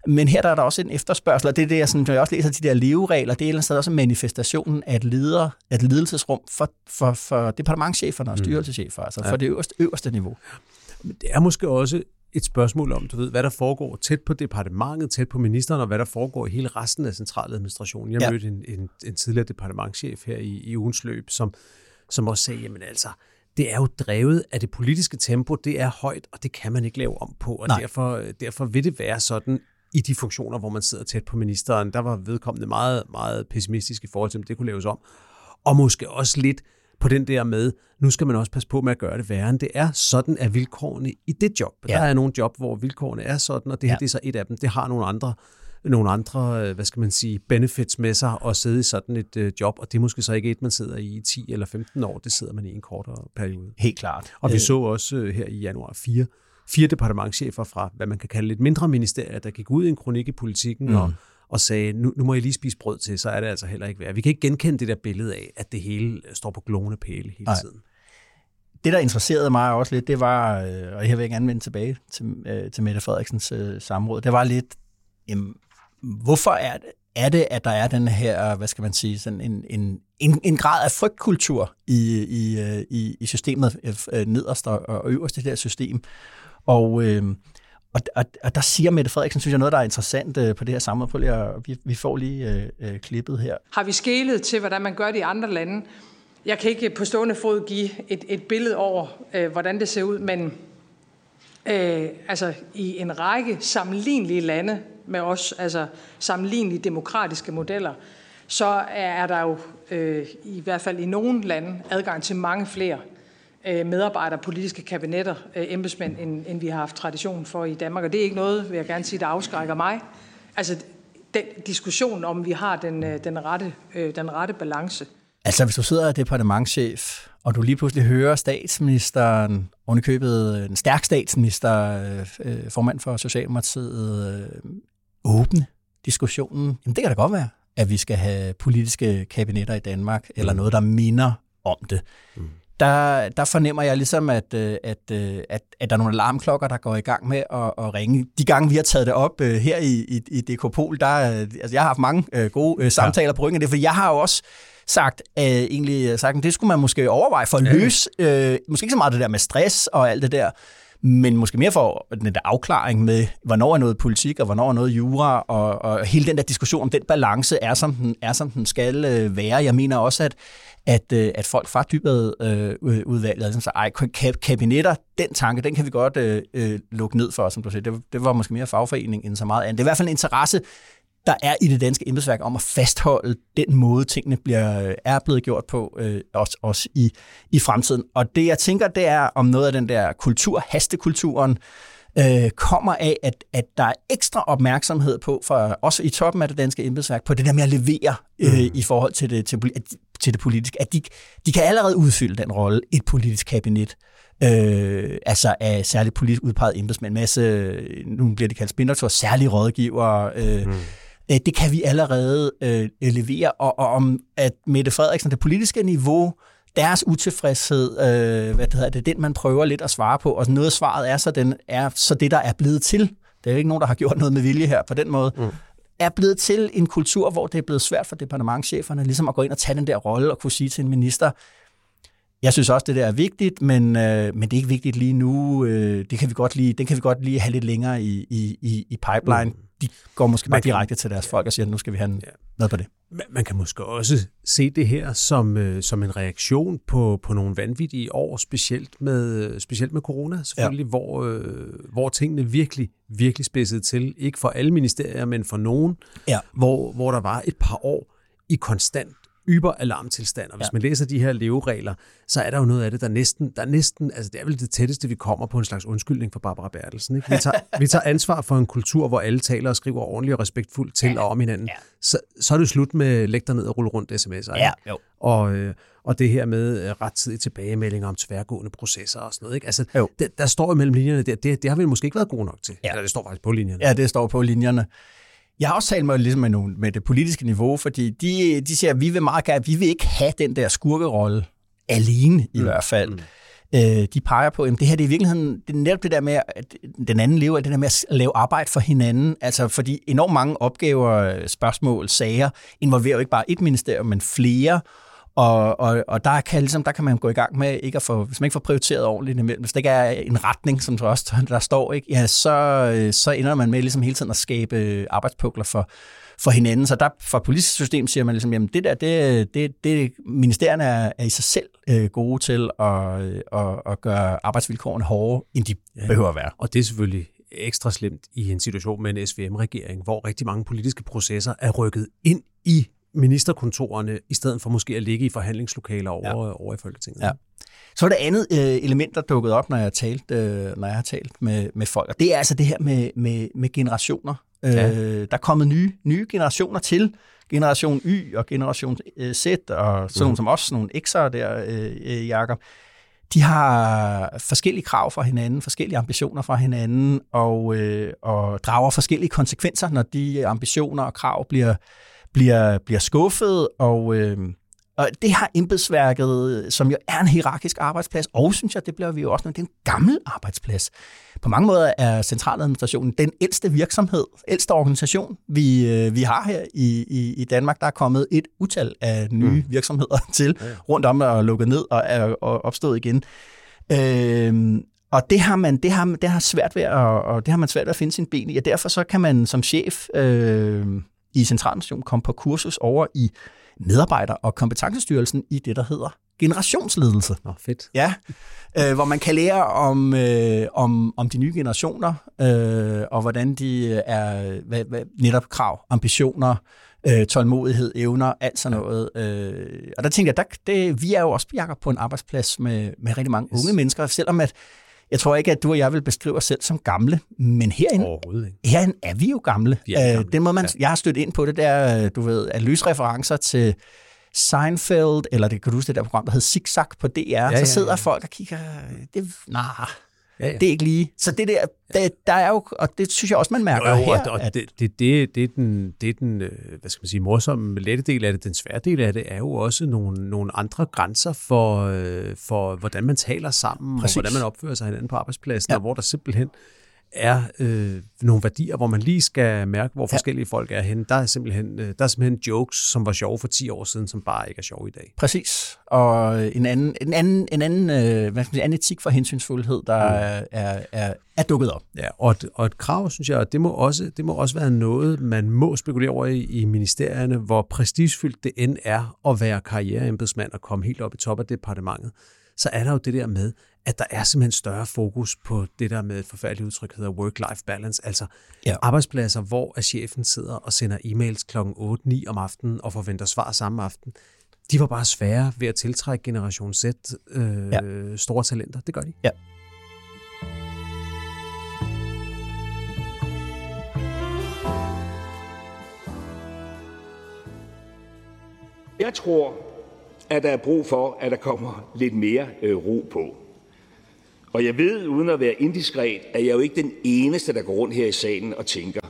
men her der er der også en efterspørgsel, og det er det, jeg, sådan, når jeg også læser de der leveregler, det er ellers også manifestationen af et, leder, et ledelsesrum for, for, for departementcheferne og styrelseschefer, altså for det øverste, øverste niveau. Men det er måske også et spørgsmål om, du ved, hvad der foregår tæt på departementet, tæt på ministeren, og hvad der foregår i hele resten af centraladministrationen. Jeg Ja. ja. mødte en, en, en tidligere departementchef her i, i ugens løb, som, som også sagde, jamen altså, det er jo drevet af det politiske tempo, det er højt, og det kan man ikke lave om på, og Nej. derfor, derfor vil det være sådan i de funktioner, hvor man sidder tæt på ministeren. Der var vedkommende meget, meget pessimistisk i forhold til, om det kunne laves om. Og måske også lidt på den der med, nu skal man også passe på med at gøre det værre, end det er. Sådan er vilkårene i det job. Ja. Der er nogle job, hvor vilkårene er sådan, og det her Ja. det er så et af dem. Det har nogle andre nogle andre, øh, hvad skal man sige, benefits med sig at sidde i sådan et øh, job, og det er måske så ikke et, man sidder i i 10 eller 15 år, det sidder man i en kortere periode. Helt klart. Og vi Øh, så også øh, her i januar fire, fire departementchefer fra, hvad man kan kalde lidt mindre ministerier, der gik ud i en kronik i politikken mm. og, og sagde, nu, nu må I lige spise brød til, så er det altså heller ikke værd. Vi kan ikke genkende det der billede af, at det hele står på glående pæle hele Nej. tiden. det, der interesserede mig også lidt, det var, øh, og her vil jeg gerne vende tilbage til, øh, til Mette Frederiksens øh, samråd, det var lidt, jamen, hvorfor er det, er det, at der er den her, hvad skal man sige, sådan en, en, en, en grad af frygtkultur i, i, i, i systemet nederst og øverst i det her system. Og, øh, og, og, og der siger Mette Frederiksen, synes jeg, noget, der er interessant øh, på det her samråd. Og vi, vi får lige øh, øh klippet her. Har vi skælet til, hvordan man gør det i andre lande? Jeg kan ikke på stående fod give et, et billede over, øh, hvordan det ser ud, men øh, altså, i en række sammenlignelige lande med os, altså sammenlignelige demokratiske modeller, så er der jo øh, i hvert fald i nogle lande adgang til mange flere øh, medarbejdere, politiske kabinetter, øh, embedsmænd, end, end vi har haft tradition for i Danmark. Og det er ikke noget, vil jeg gerne sige, der afskrækker mig. Altså den diskussion om, vi har den, øh, den, rette, øh, den rette balance. Altså hvis du sidder og departementchef, og du lige pludselig hører statsministeren, ovenikøbet en stærk statsminister, øh, formand for Socialdemokratiet, øh, åbne diskussionen, jamen det kan da godt være, at vi skal have politiske kabinetter i Danmark, eller mm. noget, der minder om det. Mm. Der, der fornemmer jeg ligesom, at, øh, at, øh, at, at der er nogle alarmklokker, der går i gang med at, at ringe. De gange, vi har taget det op øh, her i, i, i DK Pol, der, altså jeg har haft mange gode samtaler ja. på ryggen af det, for jeg har jo også sagt, øh, egentlig sagt, at det skulle man måske overveje for at løse, øh, måske ikke så meget det der med stress og alt det der, men måske mere for den der afklaring med, hvornår er noget politik, og hvornår er noget jura, og, og hele den der diskussion om den balance er, som den, er, som den skal øh, være. Jeg mener også, at, at, øh, at folk fra dybet øh, udvalget, altså, så, ej, kabinetter, den tanke, den kan vi godt øh, øh, lukke ned for, som du siger. Det, det var måske mere fagforening end så meget andet. Det er i hvert fald en interesse, der er i det danske embedsværk om at fastholde den måde, tingene bliver, øh, er blevet gjort på, øh, også, også i, i fremtiden. Og det, jeg tænker, det er om noget af den der kultur, hastekulturen, øh, kommer af, at, at der er ekstra opmærksomhed på, for også i toppen af det danske embedsværk, på det der med at levere øh, mm. i forhold til det, til, til det politiske. At de, de kan allerede udfylde den rolle, et politisk kabinet. Øh, altså af særligt politisk udpeget embedsmænd, masse, nu bliver det kaldt spindertur, særlige rådgiver, øh, mm Øh, det kan vi allerede øh, levere, og, og om at Mette Frederiksen, det politiske niveau, deres utilfredshed, øh, hvad det hedder, det den, man prøver lidt at svare på, og noget af svaret er så, den er så det, der er blevet til. Det er jo ikke nogen, der har gjort noget med vilje her på den måde. Mm er blevet til en kultur, hvor det er blevet svært for departementcheferne ligesom at gå ind og tage den der rolle og kunne sige til en minister, jeg synes også, det der er vigtigt, men, øh, men det er ikke vigtigt lige nu. Øh, det kan vi godt lige, den kan vi godt lige have lidt længere i, i, i pipeline. Mm de går måske bare direkte til deres folk og siger, at nu skal vi have ja. noget på det. Man kan måske også se det her som, øh, som en reaktion på, på nogle vanvittige år, specielt med, specielt med corona selvfølgelig, ja. hvor, øh, hvor tingene virkelig, virkelig spidsede til. Ikke for alle ministerier, men for nogen, ja. hvor, hvor der var et par år i konstant alarmtilstand. Og hvis ja. man læser de her leveregler, så er der jo noget af det, der næsten, der næsten, altså det er vel det tætteste, vi kommer på en slags undskyldning for Barbara Bertelsen. Ikke? Vi, tager, vi tager ansvar for en kultur, hvor alle taler og skriver ordentligt og respektfuldt til ja. og om hinanden. Ja. Så, så er det slut med læg ned og rulle rundt sms'er. Ja, jo. Og, øh, og det her med øh, rettidige tilbagemeldinger om tværgående processer og sådan noget. Ikke? Altså, jo. Det, der står mellem linjerne der, det, det har vi måske ikke været gode nok til. Ja. Eller det står faktisk på linjerne. Ja, det står på linjerne. Jeg har også talt med, ligesom med, nogle, med det politiske niveau, fordi de, de siger, at vi vil meget gerne, vi vil ikke have den der skurkerolle alene i mm. hvert fald. Mm. Øh, de peger på, at det her det er i virkeligheden det er netop det der med, at den anden lever det der med at lave arbejde for hinanden. Altså fordi enormt mange opgaver, spørgsmål, sager involverer jo ikke bare et ministerium, men flere. Og, og, og der, kan, ligesom, der kan man gå i gang med, ikke at få, hvis man ikke får prioriteret ordentligt imellem, hvis der ikke er en retning, som der også der står, ikke, ja, så, så ender man med ligesom hele tiden at skabe arbejdspukler for, for hinanden. Så der fra politisk system siger man ligesom, jamen det der, det, det, det ministerierne er, er i sig selv øh, gode til at, at, at gøre arbejdsvilkårene hårdere, end de ja. behøver at være. Og det er selvfølgelig ekstra slemt i en situation med en SVM-regering, hvor rigtig mange politiske processer er rykket ind i ministerkontorerne, i stedet for måske at ligge i forhandlingslokaler over, ja. over i Folketinget. Ja. Så er det andet øh, element, der dukkede op, når jeg, talt, øh, når jeg har talt med, med folk, og det er altså det her med, med, med generationer. Øh. Der er kommet nye, nye generationer til, generation Y og generation øh, Z, og sådan mm. som os, nogle X'er der, øh, øh, Jacob. De har forskellige krav fra hinanden, forskellige ambitioner fra hinanden, og, øh, og drager forskellige konsekvenser, når de ambitioner og krav bliver, bliver, bliver skuffet, og, øh, Og det har embedsværket, som jo er en hierarkisk arbejdsplads, og synes jeg, det bliver vi jo også, når det er en gammel arbejdsplads. På mange måder er centraladministrationen den ældste virksomhed, ældste organisation, vi, øh, vi har her i, i, i Danmark. Der er kommet et utal af nye mm. virksomheder til rundt om og lukket ned og er og opstået igen. Øh, og det har man det har, det har svært ved at, og det har man svært ved at finde sin ben i, og derfor så kan man som chef øh, i Centraladministrationen komme på kursus over i medarbejder- og kompetencestyrelsen i det, der hedder generationsledelse. Nå, fedt. Ja, øh, hvor man kan lære om, øh, om, om de nye generationer, øh, og hvordan de er hvad, hvad, netop krav, ambitioner, øh, tålmodighed, evner, alt sådan noget. Øh, og der tænkte jeg, der, det, vi er jo også, Jacob, på en arbejdsplads med, med rigtig mange yes. unge mennesker, selvom at jeg tror ikke, at du og jeg vil beskrive os selv som gamle, men herinde, herinde er vi jo gamle. Vi er gamle, Øh, den måde, man, ja. jeg har stødt ind på det, der, du ved, at løsreferencer til Seinfeld, eller det kan du huske det der program, der hed Zigzag på DR, ja, så sidder ja. folk og kigger, det, nah, Ja, ja. det er ikke lige. Så det der, der, der er jo, og det synes jeg også, man mærker Jo, jo, her. og, og at, det, det, det, det, er den, det er den, øh, hvad skal man sige, morsomme, lette del af det. Den svære del af det er jo også nogle, nogle andre grænser for, øh, for, hvordan man taler sammen, Præcis. og hvordan man opfører sig hinanden på arbejdspladsen, ja. og hvor der simpelthen er øh, nogle værdier, hvor man lige skal mærke, hvor Ja. forskellige folk er henne. Der er, simpelthen, øh, der er simpelthen jokes, som var sjove for 10 år siden, som bare ikke er sjove i dag. Præcis. Og en anden, en anden, en anden, øh, hvad skal man sige, anden etik for hensynsfuldhed, der Mm. er, er, er, dukket op. Ja, og et, og et krav, synes jeg, det må, også, det må også være noget, man må spekulere over i, i ministerierne, hvor prestigefyldt det end er at være karriereembedsmand og komme helt op i top af departementet, så er der jo det der med, at der er simpelthen større fokus på det der med et forfærdeligt udtryk, hedder work-life balance, altså Ja. arbejdspladser, hvor at chefen sidder og sender e-mails kl. 8-9 om aftenen og forventer svar samme aften. De var bare svære ved at tiltrække Generation Z øh, ja. store talenter. Det gør de. Ja. Jeg tror, at der er brug for, at der kommer lidt mere øh, ro på. Og jeg ved, uden at være indiskret, at jeg jo ikke den eneste, der går rundt her i salen og tænker,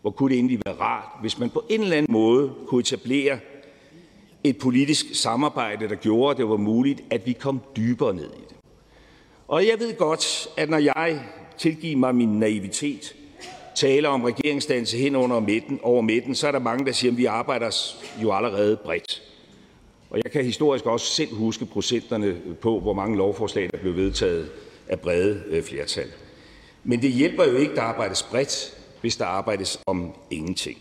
hvor kunne det egentlig være rart, hvis man på en eller anden måde kunne etablere et politisk samarbejde, der gjorde, at det var muligt, at vi kom dybere ned i det. Og jeg ved godt, at når jeg tilgiver mig min naivitet, taler om regeringsdannelse hen under midten, over midten, så er der mange, der siger, at vi arbejder jo allerede bredt. Og jeg kan historisk også selv huske procenterne på, hvor mange lovforslag, der blev vedtaget af brede øh, flertal. Men det hjælper jo ikke, der arbejdes bredt, hvis der arbejdes om ingenting.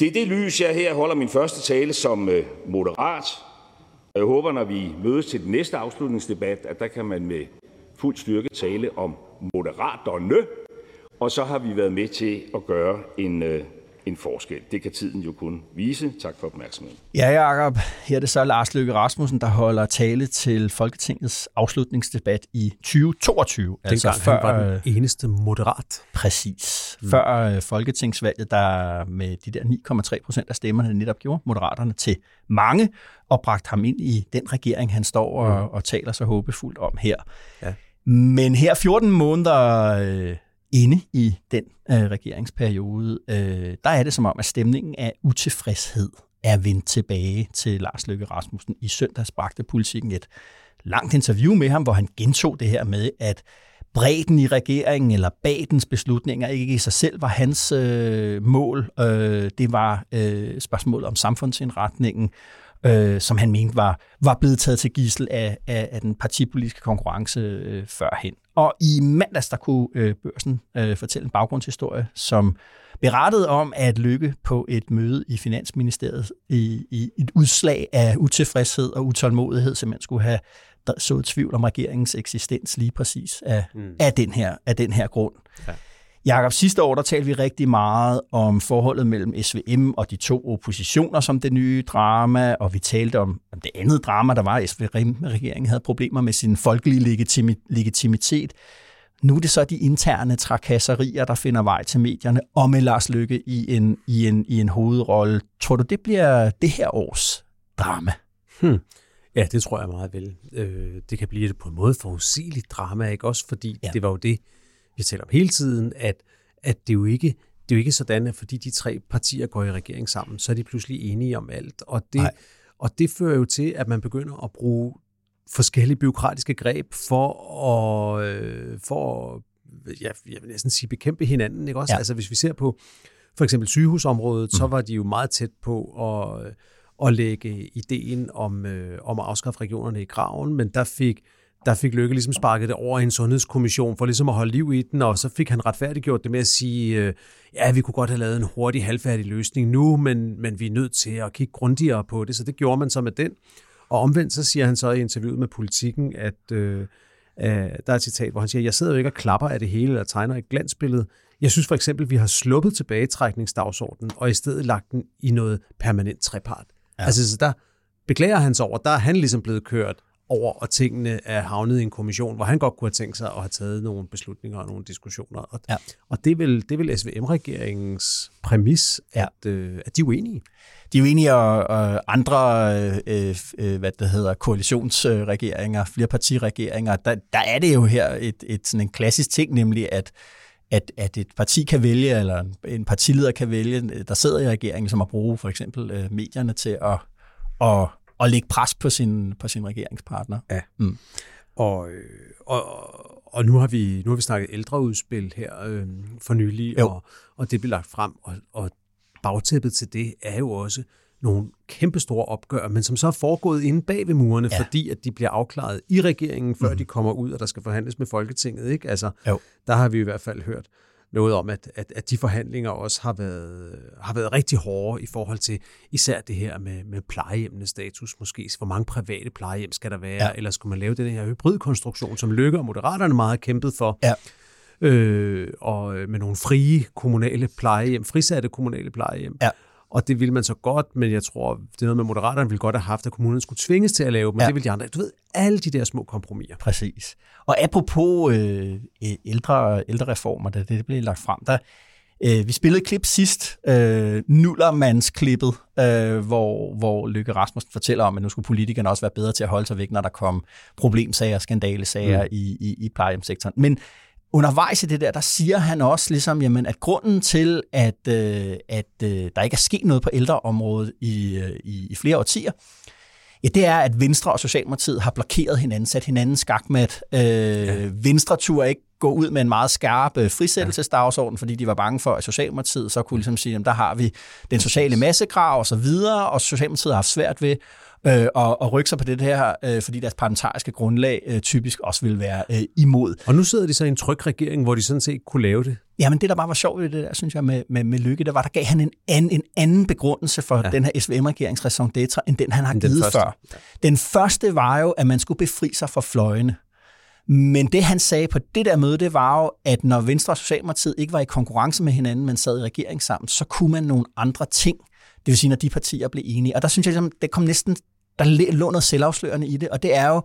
Det er det lys, jeg her holder min første tale som øh, moderat. Og jeg håber, når vi mødes til den næste afslutningsdebat, at der kan man med fuld styrke tale om moderaterne. Og så har vi været med til at gøre en, øh, en forskel. Det kan tiden jo kun vise. Tak for opmærksomheden. Ja, Jacob. Her er det så Lars Løkke Rasmussen, der holder tale til Folketingets afslutningsdebat i 2022. Altså Dengang før, han var øh, den eneste moderat. Præcis. Mm. Før øh, folketingsvalget, der med de der 9,3 procent af stemmerne netop gjorde moderaterne til mange, og bragte ham ind i den regering, han står og, mm. og taler så håbefuldt om her. Ja. Men her 14 måneder øh, inde i den øh, regeringsperiode, øh, der er det som om, at stemningen af utilfredshed er vendt tilbage til Lars Løkke Rasmussen. I søndags bragte politikken et langt interview med ham, hvor han gentog det her med, at bredden i regeringen eller bag dens beslutninger ikke i sig selv var hans øh, mål. Øh, det var øh, spørgsmålet om samfundsindretningen, øh, som han mente var, var blevet taget til gissel af, af, af den partipolitiske konkurrence øh, førhen. Og i mandags, der kunne øh, børsen øh, fortælle en baggrundshistorie, som berettede om, at Lykke på et møde i Finansministeriet i, i et udslag af utilfredshed og utålmodighed simpelthen skulle have så tvivl om regeringens eksistens lige præcis af, mm. af, den, her, af den her grund. Ja. Jakob, sidste år der talte vi rigtig meget om forholdet mellem SVM og de to oppositioner som det nye drama, og vi talte om, om det andet drama, der var, at SVM-regeringen havde problemer med sin folkelige legitimi- legitimitet. Nu er det så de interne trakasserier, der finder vej til medierne, og med Lars Lykke i en, i en, i en hovedrolle. Tror du, det bliver det her års drama? Hmm. Ja, det tror jeg meget vel. Øh, det kan blive det på en måde forudsigeligt drama, ikke også? Fordi ja. det var jo det, vi taler om hele tiden, at, at det, er jo ikke, det er jo ikke sådan, at fordi de tre partier går i regering sammen, så er de pludselig enige om alt. Og det, Nej. Og det fører jo til, at man begynder at bruge forskellige byråkratiske greb for at, øh, for at ja, jeg vil næsten sige, bekæmpe hinanden. Ikke også? Ja. Altså hvis vi ser på for eksempel sygehusområdet, mm. så var de jo meget tæt på at, at lægge ideen om, øh, om at afskaffe regionerne i graven, men der fik der fik Lykke ligesom sparket det over i en sundhedskommission for ligesom at holde liv i den, og så fik han retfærdiggjort det med at sige, øh, ja, vi kunne godt have lavet en hurtig, halvfærdig løsning nu, men, men vi er nødt til at kigge grundigere på det, så det gjorde man så med den. Og omvendt så siger han så i interviewet med politikken, at øh, øh, der er et citat, hvor han siger, jeg sidder jo ikke og klapper af det hele, eller tegner et glansbillede. Jeg synes for eksempel, at vi har sluppet tilbagetrækningsdagsordenen, og i stedet lagt den i noget permanent trepart. Ja. Altså, så der beklager han sig over, der er han ligesom blevet kørt over, og tingene er havnet i en kommission, hvor han godt kunne have tænkt sig at have taget nogle beslutninger og nogle diskussioner. Og, ja. og det, vil, det vil SVM-regeringens præmis, ja. at, øh, at de er uenige. De er uenige, og, og andre øh, øh, hvad det hedder, koalitionsregeringer, flerpartiregeringer, der, der er det jo her et, et, sådan en klassisk ting, nemlig at at, at et parti kan vælge, eller en partileder kan vælge, der sidder i regeringen, som at bruge for eksempel øh, medierne til at, at at lægge pres på sin, på sin regeringspartner. Ja. Mm. Og, og, og nu har vi nu har vi snakket ældreudspil her øh, for nylig, og, og det bliver lagt frem, og, og bagtæppet til det er jo også nogle kæmpestore opgør, men som så er foregået inde bag ved murene, ja. fordi at de bliver afklaret i regeringen, før mm. de kommer ud, og der skal forhandles med Folketinget. Ikke? Altså, jo. Der har vi i hvert fald hørt noget om, at, at, at de forhandlinger også har været, har været rigtig hårde i forhold til især det her med, med plejehjemmenes status måske. Hvor mange private plejehjem skal der være? Ja. Eller skulle man lave den her hybridkonstruktion, som Lykke og Moderaterne meget har kæmpet for? Ja. Øh, og med nogle frie kommunale plejehjem, frisatte kommunale plejehjem. Ja. Og det ville man så godt, men jeg tror, det er noget med Moderaterne ville godt have haft, at kommunen skulle tvinges til at lave, men ja. det ville de andre. Du ved, alle de der små kompromiser. Præcis. Og apropos øh, ældre, ældrereformer, da det blev lagt frem, der, øh, vi spillede et klip sidst, øh, Nullermandsklippet, øh, hvor, hvor Lykke Rasmussen fortæller om, at nu skulle politikerne også være bedre til at holde sig væk, når der kom problemsager, skandalesager mm. i, i, i plejehjemssektoren. Men undervejs i det der, der siger han også ligesom, jamen, at grunden til, at, øh, at øh, der ikke er sket noget på ældreområdet i, øh, i, i flere årtier, ja, det er, at Venstre og Socialdemokratiet har blokeret hinanden, sat hinanden skakmat. Øh, ja. Venstre turde ikke gå ud med en meget skarp øh, frisættelsesdagsorden, fordi de var bange for, at Socialdemokratiet så kunne ligesom sige, at der har vi den sociale massekrav og så videre, og Socialdemokratiet har haft svært ved øh, og, og rykke sig på det her, øh, fordi deres parlamentariske grundlag øh, typisk også vil være øh, imod. Og nu sidder de så i en tryg regering, hvor de sådan set kunne lave det. Jamen det, der bare var sjovt ved det der, synes jeg, med, med, med Lykke, der var, der gav han en anden, en anden begrundelse for ja. den her SVM-regerings raison d'etre, end den han har givet første. før. Den første var jo, at man skulle befri sig fra fløjene. Men det, han sagde på det der møde, det var jo, at når Venstre og Socialdemokratiet ikke var i konkurrence med hinanden, men sad i regering sammen, så kunne man nogle andre ting det vil sige, når de partier blev enige. Og der synes jeg, ligesom, det kom næsten, der lå noget selvafslørende i det, og det er jo,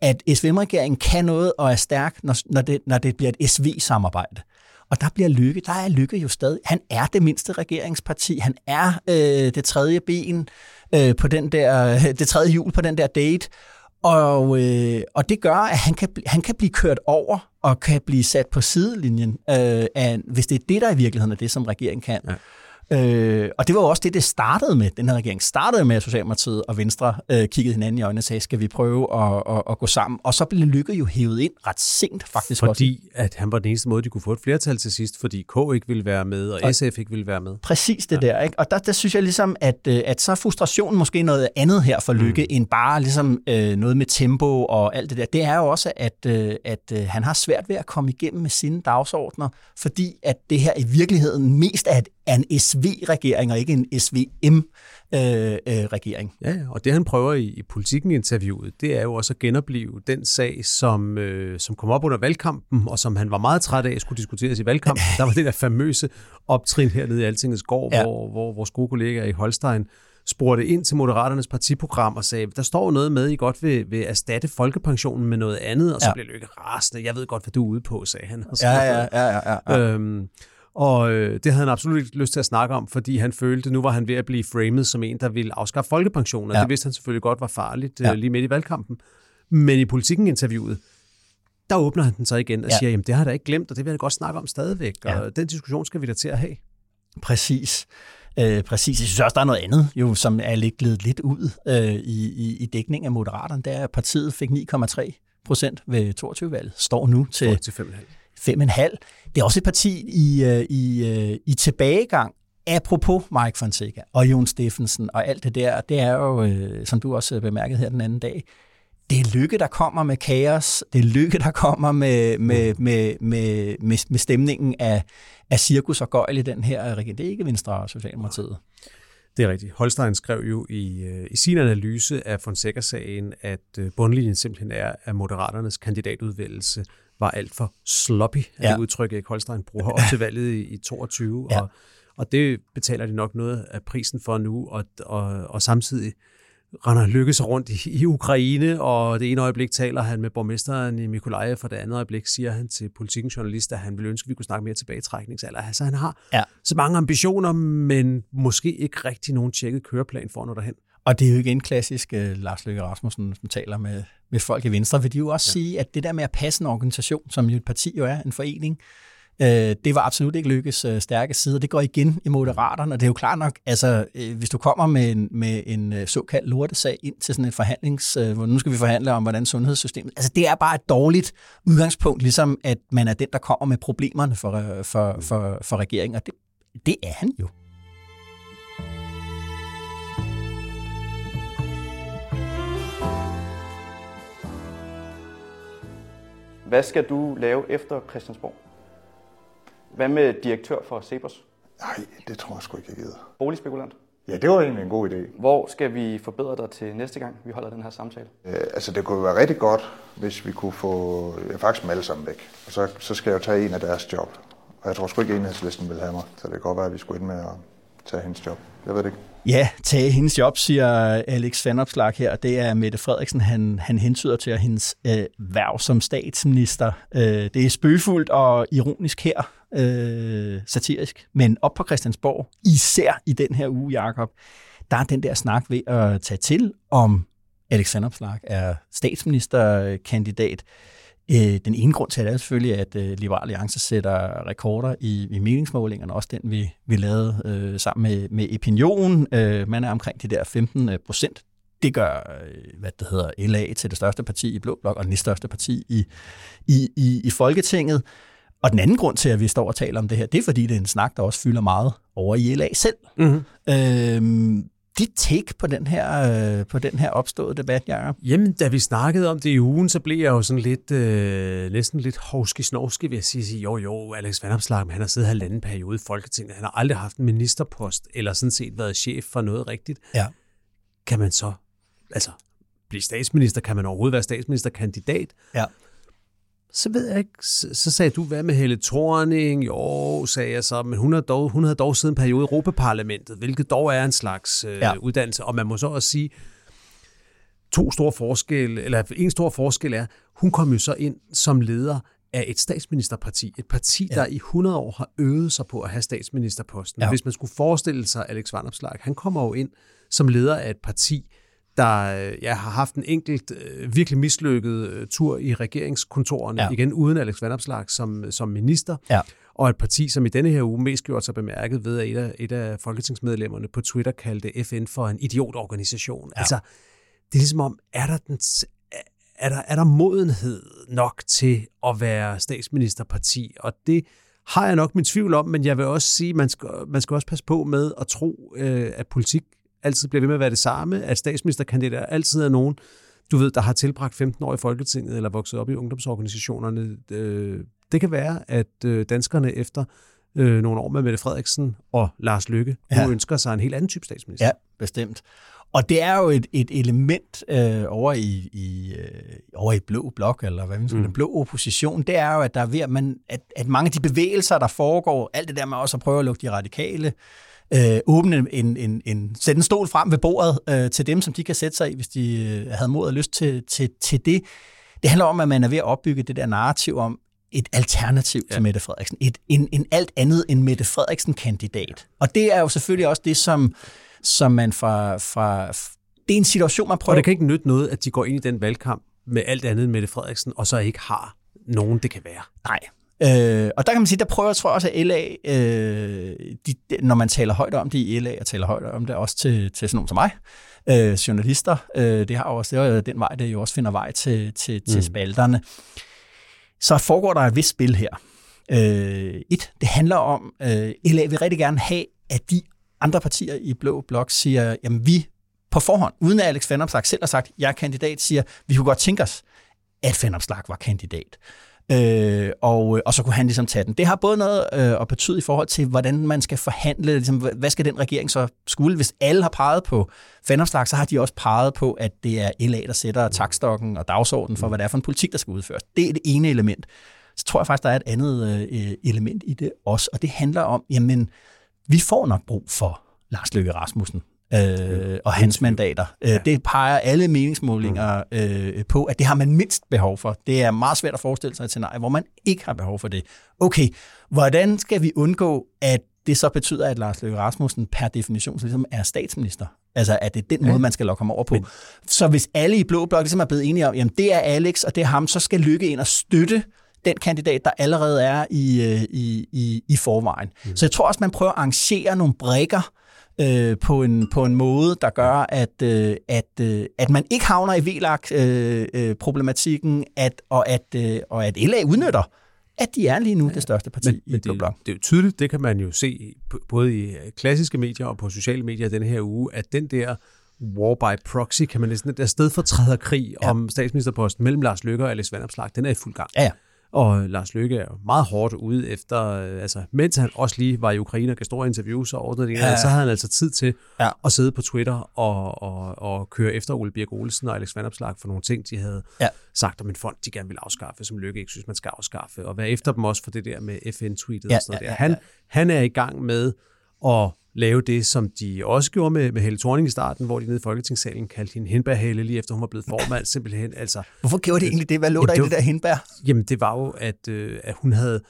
at SVM-regeringen kan noget og er stærk, når, når, det, når det bliver et SV-samarbejde. Og der bliver Lykke, der er Lykke jo stadig, han er det mindste regeringsparti, han er øh, det tredje ben øh, på den der, det tredje hjul på den der date, og, øh, og det gør, at han kan, han kan blive kørt over og kan blive sat på sidelinjen, øh, af, hvis det er det, der i virkeligheden er det, som regeringen kan. Ja. Øh, og det var jo også det, det startede med. Den her regering startede med, at Socialdemokratiet og Venstre øh, kiggede hinanden i øjnene og sagde, skal vi prøve at, at, at gå sammen? Og så blev Lykke jo hævet ind ret sent faktisk Fordi også. at han var den eneste måde, de kunne få et flertal til sidst, fordi K ikke ville være med, og, og SF ikke ville være med. Præcis det ja. der. Ikke? Og der, der synes jeg ligesom, at, øh, at så er frustrationen måske noget andet her for Lykke, mm. end bare ligesom, øh, noget med tempo og alt det der. Det er jo også, at, øh, at øh, han har svært ved at komme igennem med sine dagsordner, fordi at det her i virkeligheden mest er et er en SV-regering og ikke en SVM-regering. Øh, øh, ja, og det han prøver i, i politikken interviewet, det er jo også at genopleve den sag, som, øh, som kom op under valgkampen, og som han var meget træt af at skulle diskuteres i valgkampen. Der var det der famøse optrin hernede i Altingets gård, ja. hvor, hvor vores gode kollega i Holstein spurgte ind til Moderaternes partiprogram og sagde, der står noget med, I godt vil, vil erstatte folkepensionen med noget andet, og så ja. blev Lykke rasende. Jeg ved godt, hvad du er ude på, sagde han. ja, ja, ja, ja, ja. Øhm, og øh, det havde han absolut ikke lyst til at snakke om, fordi han følte, at nu var han ved at blive framed som en, der ville afskaffe folkepensionen, og ja. det vidste han selvfølgelig godt var farligt øh, ja. lige midt i valgkampen. Men i politikken interviewet, der åbner han den så igen og ja. siger, jamen det har jeg da ikke glemt, og det vil jeg godt snakke om stadigvæk, ja. og den diskussion skal vi da til at have. Præcis. Øh, præcis. Jeg synes også, der er noget andet, jo, som er lidt glidet lidt ud øh, i, i, i dækning af Moderaterne. Der er, partiet fik 9,3 procent ved 22-valget, står nu til, til 5,5. 5,5. Det er også et parti i, øh, i, øh, i tilbagegang, apropos Mike Fonseca og Jon Steffensen og alt det der, det er jo, øh, som du også bemærkede her den anden dag, det er lykke, der kommer med kaos. Det er lykke, der kommer med, med, med, med, med, med stemningen af, af cirkus og gøjl i den her regering. Det er ikke Venstre og Socialdemokratiet. Det er rigtigt. Holstein skrev jo i, i sin analyse af Fonseca-sagen, at bundlinjen simpelthen er, at Moderaternes kandidatudvælgelse var alt for sloppy, ja. det udtryk, Erik Holstein bruger op til valget i, i 22. Ja. Og, og det betaler de nok noget af prisen for nu, og, og, og samtidig render Lykke sig rundt i, i Ukraine, og det ene øjeblik taler han med borgmesteren i Mykolaiv, for det andet øjeblik siger han til politikens journalist, at han vil ønske, at vi kunne snakke mere tilbagetrækningsalder. Altså han har ja. så mange ambitioner, men måske ikke rigtig nogen tjekket køreplan for at nå derhen. Og det er jo igen klassisk uh, Lars Løkke Rasmussen, som taler med, med folk i Venstre, vil de jo også ja. sige, at det der med at passe en organisation, som jo et parti jo er, en forening, Øh, det var absolut ikke lykkes øh, stærke side, det går igen i Moderaterne, og det er jo klart nok, altså øh, hvis du kommer med en, med en øh, såkaldt lortesag ind til sådan en forhandlings, øh, hvor nu skal vi forhandle om, hvordan sundhedssystemet, altså det er bare et dårligt udgangspunkt, ligesom at man er den, der kommer med problemerne for, øh, for, for, for regeringen, og det, det er han jo. Hvad skal du lave efter Christiansborg? Hvad med direktør for Cepos? Nej, det tror jeg sgu ikke, jeg gider. Boligspekulant? Ja, det var egentlig en god idé. Hvor skal vi forbedre dig til næste gang, vi holder den her samtale? Øh, altså, det kunne være rigtig godt, hvis vi kunne få ja, faktisk dem alle sammen væk. Og så, så skal jeg jo tage en af deres job. Og jeg tror sgu ikke, at enhedslisten vil have mig. Så det kan godt være, at vi skulle ind med at tage hendes job. Jeg ved det ikke. Ja, tage hendes job, siger Alex Vandopslag her. Det er Mette Frederiksen, han, han hentyder til hendes øh, værv som statsminister. Øh, det er spøgefuldt og ironisk her, øh, satirisk. Men op på Christiansborg, især i den her uge, Jakob, der er den der snak ved at tage til, om Alex Vandopslag er statsministerkandidat. Øh, den ene grund til det er selvfølgelig, at øh, Liberal Alliance sætter rekorder i, i meningsmålingerne, også den vi, vi lavede øh, sammen med, med Opinion. Øh, man er omkring de der 15 procent. Det gør, øh, hvad det hedder, LA til det største parti i Blå Blok, og den næststørste parti i, i, i, i Folketinget. Og den anden grund til, at vi står og taler om det her, det er, fordi det er en snak, der også fylder meget over i LA selv. Mm-hmm. Øhm, dit take på den her, øh, på den her opståede debat, Jacob? Jamen, da vi snakkede om det i ugen, så blev jeg jo sådan lidt, øh, næsten lidt hovski-snovski, vil jeg sige, sige, jo jo, Alex Vandopslag, han har siddet halvanden periode i Folketinget, han har aldrig haft en ministerpost, eller sådan set været chef for noget rigtigt. Ja. Kan man så, altså, blive statsminister? Kan man overhovedet være statsministerkandidat? Ja så ved jeg ikke, så sagde du, hvad med Helle Thorning? Jo, sagde jeg så, men hun har dog, hun havde dog siden en periode i Europaparlamentet, hvilket dog er en slags øh, ja. uddannelse. Og man må så også sige, to store forskelle, eller en stor forskel er, hun kom jo så ind som leder af et statsministerparti. Et parti, ja. der i 100 år har øvet sig på at have statsministerposten. Ja. Hvis man skulle forestille sig Alex Vanopslag, han kommer jo ind som leder af et parti, der øh, ja, har haft en enkelt øh, virkelig mislykket øh, tur i regeringskontorerne, ja. igen uden Alex Vanopslag som, som minister, ja. og et parti, som i denne her uge mest gjort sig bemærket ved, at et af, et af folketingsmedlemmerne på Twitter kaldte FN for en idiotorganisation. Ja. Altså, det er ligesom om, er der, den, er, der, er der modenhed nok til at være statsministerparti? Og det har jeg nok min tvivl om, men jeg vil også sige, man skal, man skal også passe på med at tro, øh, at politik altid bliver ved med at være det samme, at statsministerkandidater altid er nogen, du ved, der har tilbragt 15 år i Folketinget eller vokset op i ungdomsorganisationerne. Øh, det kan være, at øh, danskerne efter øh, nogle år med Mette Frederiksen og Lars Løkke ja. nu ønsker sig en helt anden type statsminister. Ja, bestemt. Og det er jo et, et element øh, over, i, i, øh, over i blå blok, eller hvad man siger, mm. den blå opposition, det er jo, at der er ved, at, man, at, at mange af de bevægelser, der foregår, alt det der med også at prøve at lukke de radikale øh, åbne en, en, en, sætte en stol frem ved bordet øh, til dem, som de kan sætte sig i, hvis de øh, havde mod og lyst til, til, til det. Det handler om, at man er ved at opbygge det der narrativ om et alternativ ja. til Mette Frederiksen. Et, en, en alt andet end Mette Frederiksen-kandidat. Og det er jo selvfølgelig også det, som, som man fra, fra... Det er en situation, man prøver... Og det kan ikke nytte noget, at de går ind i den valgkamp med alt andet end Mette Frederiksen, og så ikke har nogen, det kan være. Nej, Øh, og der kan man sige, der prøver jeg tror også, at LA, øh, de, når man taler højt om det i LA, og taler højt om det også til, til sådan nogen som mig, øh, journalister, øh, det har jo også, det er den vej, det jo også finder vej til, til, til mm. spalterne, så foregår der et vist spil her. Øh, et, det handler om, øh, LA vil rigtig gerne have, at de andre partier i Blå Blok siger, jamen vi på forhånd, uden at Alex Vanopslagh selv har sagt, jeg er kandidat, siger, vi kunne godt tænke os, at Vanopslagh var kandidat. Øh, og, og så kunne han ligesom tage den. Det har både noget øh, at betyde i forhold til, hvordan man skal forhandle, ligesom, hvad skal den regering så skulle. Hvis alle har peget på Vanopslagh, så har de også peget på, at det er LA, der sætter takstokken og dagsordenen for, hvad det er for en politik, der skal udføres. Det er det ene element. Så tror jeg faktisk, der er et andet øh, element i det også, og det handler om, jamen, vi får nok brug for Lars Løkke Rasmussen øh, og hans mandater. Øh, ja. Det peger alle meningsmålinger mm. øh, på, at det har man mindst behov for. Det er meget svært at forestille sig et scenarie, hvor man ikke har behov for det. Okay, hvordan skal vi undgå, at det så betyder, at Lars Løkke Rasmussen per definition ligesom er statsminister? Altså, at det er den ja. måde, man skal lokke ham over på. Men. Så hvis alle i Blå Blok ligesom er blevet enige om, jamen det er Alex, og det er ham, så skal Lykke ind og støtte den kandidat, der allerede er i, øh, i, i, i forvejen. Mm. Så jeg tror også, man prøver at arrangere nogle brækker, øh, på, en, på en måde, der gør, at, øh, at, øh, at man ikke havner i VLAG-problematikken, øh, at, og, at, øh, og at LA udnytter, at de er lige nu det største parti men, i men det, det er jo tydeligt, det kan man jo se både i klassiske medier og på sociale medier denne her uge, at den der war by proxy, kan man næsten, der sted for træder krig ja. om statsministerposten mellem Lars Løkke og Alice Vanopslag, den er i fuld gang. Ja, ja. Og Lars Lykke er meget hårdt ude efter, øh, altså mens han også lige var i Ukraine og gav store interviews og ordnede det, ja. så havde han altså tid til ja. at sidde på Twitter og, og, og køre efter Ole Birk Olsen og Alex Vandopslag for nogle ting, de havde ja. sagt om en fond, de gerne vil afskaffe, som Lykke ikke synes, man skal afskaffe, og være efter dem også for det der med FN-tweetet ja, og sådan noget ja, ja, ja. Han, han er i gang med at lave det, som de også gjorde med, med Helle Thorning i starten, hvor de nede i Folketingssalen kaldte hende Hindbærhale, lige efter hun var blevet formand, simpelthen. Altså, Hvorfor gjorde de egentlig det? Hvad lå jamen, der i det der Hindbær? Jamen, det var jo, at, øh, at hun havde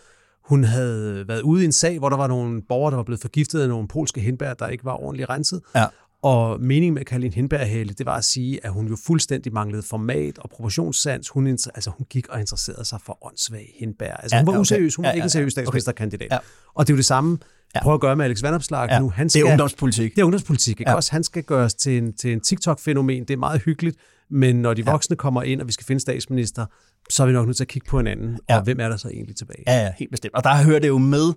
hun havde været ude i en sag, hvor der var nogle borgere, der var blevet forgiftet af nogle polske hindbær, der ikke var ordentligt renset. Ja. Og meningen med at kalde en hindbærhale, det var at sige, at hun jo fuldstændig manglede format og proportionssans. Hun, altså, hun gik og interesserede sig for åndssvag hindbær. Altså, hun var okay. useriøs. Hun var ja, ikke en seriøs statsministerkandidat. Okay. Ja. Og det er jo det samme, ja. prøver at gøre med Alex Vandopslag ja. nu. Han skal, det er ungdomspolitik. Det er ungdomspolitik, ikke ja. også? Han skal gøres til en, til en TikTok-fænomen. Det er meget hyggeligt, men når de voksne ja. kommer ind, og vi skal finde statsminister, så er vi nok nødt til at kigge på hinanden. Ja. Og hvem er der så egentlig tilbage? Ja, ja, helt bestemt. Og der hører det jo med,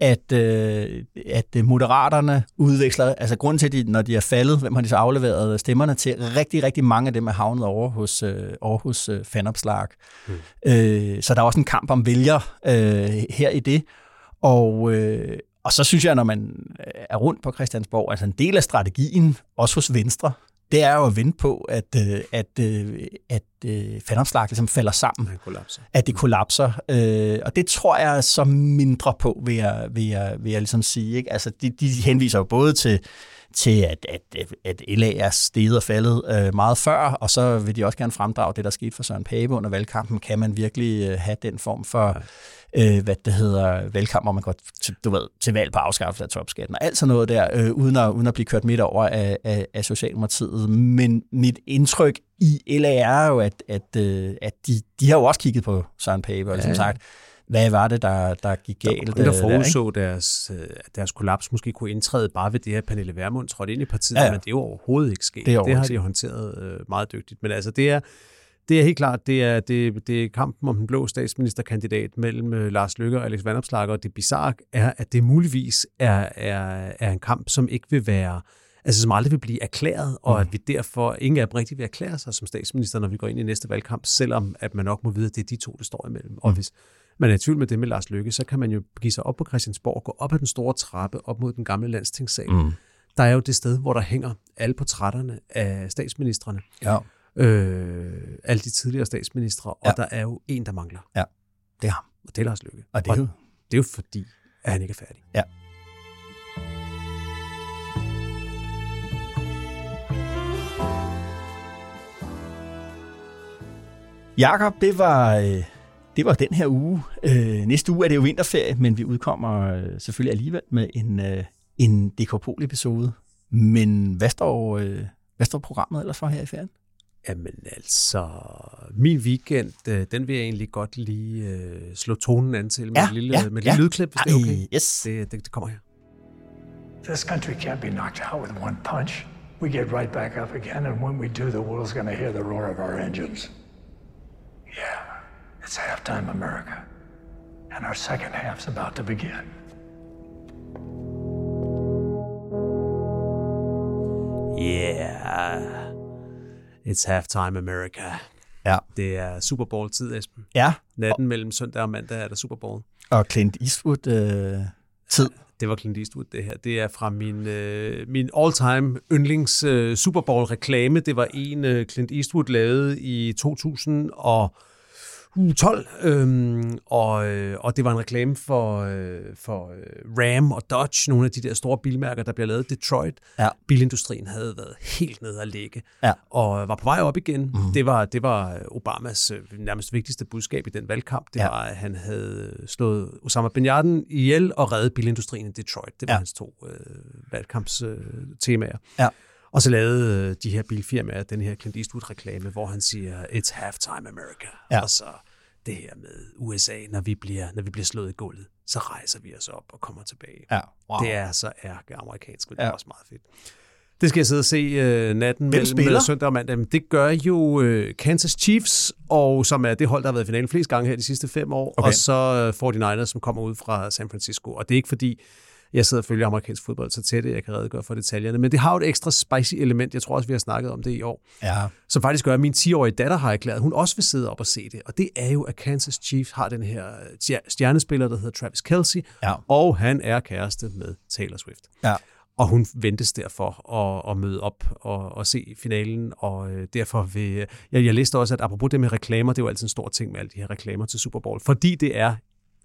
at, øh, at moderaterne udveksler, altså grunden til, at de, når de er faldet, hvem har de så afleveret stemmerne til, rigtig, rigtig mange af dem er havnet over hos, øh, over hos øh, fanopslag. Hmm. Øh, så der er også en kamp om vælger øh, her i det. Og, øh, og så synes jeg, når man er rundt på Christiansborg, altså en del af strategien, også hos Venstre, det er jo at vente på, at, øh, at, øh, at, at fandomslag ligesom falder sammen. Det kollapser. At det kollapser. Og det tror jeg så mindre på, vil jeg, vil jeg, vil jeg ligesom sige. Ikke? Altså, de, de henviser jo både til, til at, at, at LA er steget og faldet øh, meget før, og så vil de også gerne fremdrage det, der skete for Søren Pape under valgkampen. Kan man virkelig øh, have den form for øh, hvad det hedder, valgkamp, hvor man går til, du ved, til valg på afskaffelse af topskatten, og alt sådan noget der, øh, uden, at, uden at blive kørt midt over af, af, af Socialdemokratiet. Men mit indtryk i LA er jo, at, at, øh, at de, de har jo også kigget på Søren Pape, og ligesom ja. sagt, hvad var det, der, der gik galt? Der, der forudså der, deres, øh, deres kollaps måske kunne indtræde bare ved det, at Pernille Vermund trådte ind i partiet, ja, ja. men det er jo overhovedet ikke sket. Det, er det har de håndteret øh, meget dygtigt. Men altså, det er, det er helt klart, det er, det, det er kampen om den blå statsministerkandidat mellem Lars Løkke og Alex Vanopslagh, og det bizarre er, at det muligvis er, er, er en kamp, som ikke vil være, altså som aldrig vil blive erklæret, og mm. at vi derfor, ingen af dem rigtig vil erklære sig som statsminister, når vi går ind i næste valgkamp, selvom at man nok må vide, at det er de to, der står imellem. Mm. Og hvis man er i tvivl med det med Lars Løkke, så kan man jo give sig op på Christiansborg, gå op ad den store trappe, op mod den gamle landstingssal. Mm. Der er jo det sted, hvor der hænger alle portrætterne af statsministerne. Ja øh, alle de tidligere statsministre, og ja. der er jo en, der mangler. Ja, det er ham. Og det er Lars Løkke. Og det er, jo... og det er jo fordi, at han ikke er færdig. Ja. Jakob, det var, øh, det var den her uge. Øh, næste uge er det jo vinterferie, men vi udkommer øh, selvfølgelig alligevel med en, en DK Pol-episode. Men hvad står, hvad står programmet ellers for her i ferien? Jamen altså, min weekend, øh, den vil jeg egentlig godt lige øh, slå tonen an til med Ja, et lille, ja, med et ja. lille lydklip, hvis det er Ej, okay. yes. Det, det, det kommer her. This country can't be knocked out with one punch. We get right back up again, and when we do, the world's going to hear the roar of our engines. Yeah, it's halftime America, and our second half's about to begin. Yeah, it's halftime America. Ja. Det er Super Bowl-tid, Esben. Ja, Natten mellem søndag og mandag er der Super Bowl. og Clint Eastwood øh, tid. Det var Clint Eastwood, det her. Det er fra min, øh, min all-time yndlings øh, Super Bowl-reklame. Det var en, øh, Clint Eastwood lavede i 2012, øhm, og, øh, og det var en reklame for, øh, for øh, Ram og Dodge, nogle af de der store bilmærker, der bliver lavet i Detroit. Ja. Bilindustrien havde været helt nede at ligge, Ja. og var på vej op igen. Mm. Det, var, det var Obamas nærmest vigtigste budskab i den valgkamp. Det Ja. var, at han havde slået Osama Bin Laden ihjel og reddet bilindustrien i Detroit. Det var Ja. hans to øh, valgkampstemaer. Øh. Ja. Og så lavede de her bilfirmaer den her Clint Eastwood-reklame, hvor han siger, it's halftime America. Ja. Og så det her med USA, når vi bliver, når vi bliver slået i gulvet, så rejser vi os op og kommer tilbage. Ja, wow. Det er så ærke amerikansk, men det Ja. er også meget fedt. Det skal jeg sidde og se øh, natten mellem spiller? øh, søndag og mandag. Men det gør jo øh, Kansas Chiefs, og som er det hold, der har været i finalen flest gange her de sidste fem år. Okay. Og så øh, 49ers, som kommer ud fra San Francisco. Og det er ikke fordi, jeg sidder og følger amerikansk fodbold så tæt, at jeg kan redegøre for detaljerne. Men det har jo et ekstra spicy element. Jeg tror også, vi har snakket om det i år. Ja. Som faktisk gør, at min 10-årige datter har erklæret, at hun også vil sidde op og se det. Og det er jo, at Kansas Chiefs har den her stjer- stjernespiller, der hedder Travis Kelsey. Ja. Og han er kæreste med Taylor Swift. Ja. Og hun ventes derfor at, at møde op og, og se finalen, og øh, derfor vil... Jeg, jeg læste også, at apropos det med reklamer, det er jo altid en stor ting med alle de her reklamer til Super Bowl, fordi det er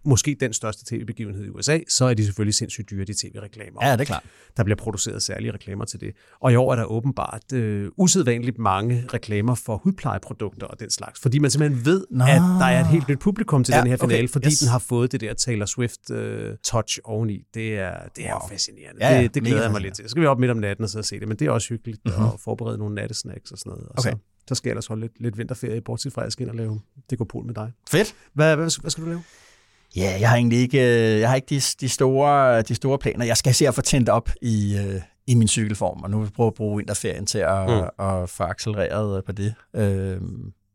måske den største tv-begivenhed i USA, så er de selvfølgelig sindssygt dyre, de tv-reklamer. ja, det er klart. Der bliver produceret særlige reklamer til det. Og i år er der åbenbart øh, usædvanligt mange reklamer for hudplejeprodukter og den slags, fordi man simpelthen ved, Nå. at der er et helt nyt publikum til Ja, den her finale, okay, fordi yes. den har fået det der Taylor Swift øh, touch oveni. Det er, det er Wow. fascinerende. Ja, ja, det, det glæder jeg mig lidt til. Så skal vi op midt om natten og så se det, men det er også hyggeligt mm-hmm. at forberede nogle nattesnacks og sådan noget. Og Okay. så, så skal jeg ellers holde lidt, lidt vinterferie, bortset fra, at jeg skal ind og lave Dekopol med dig. Fedt. Hvad, hvad, hvad skal du lave? Ja, jeg har egentlig ikke, øh, jeg har ikke de, de, store, de store planer. Jeg skal se at få tændt op i, øh, i min cykelform, og nu vil jeg prøve at bruge vinterferien til at, mm. at få accelereret på det. Øh,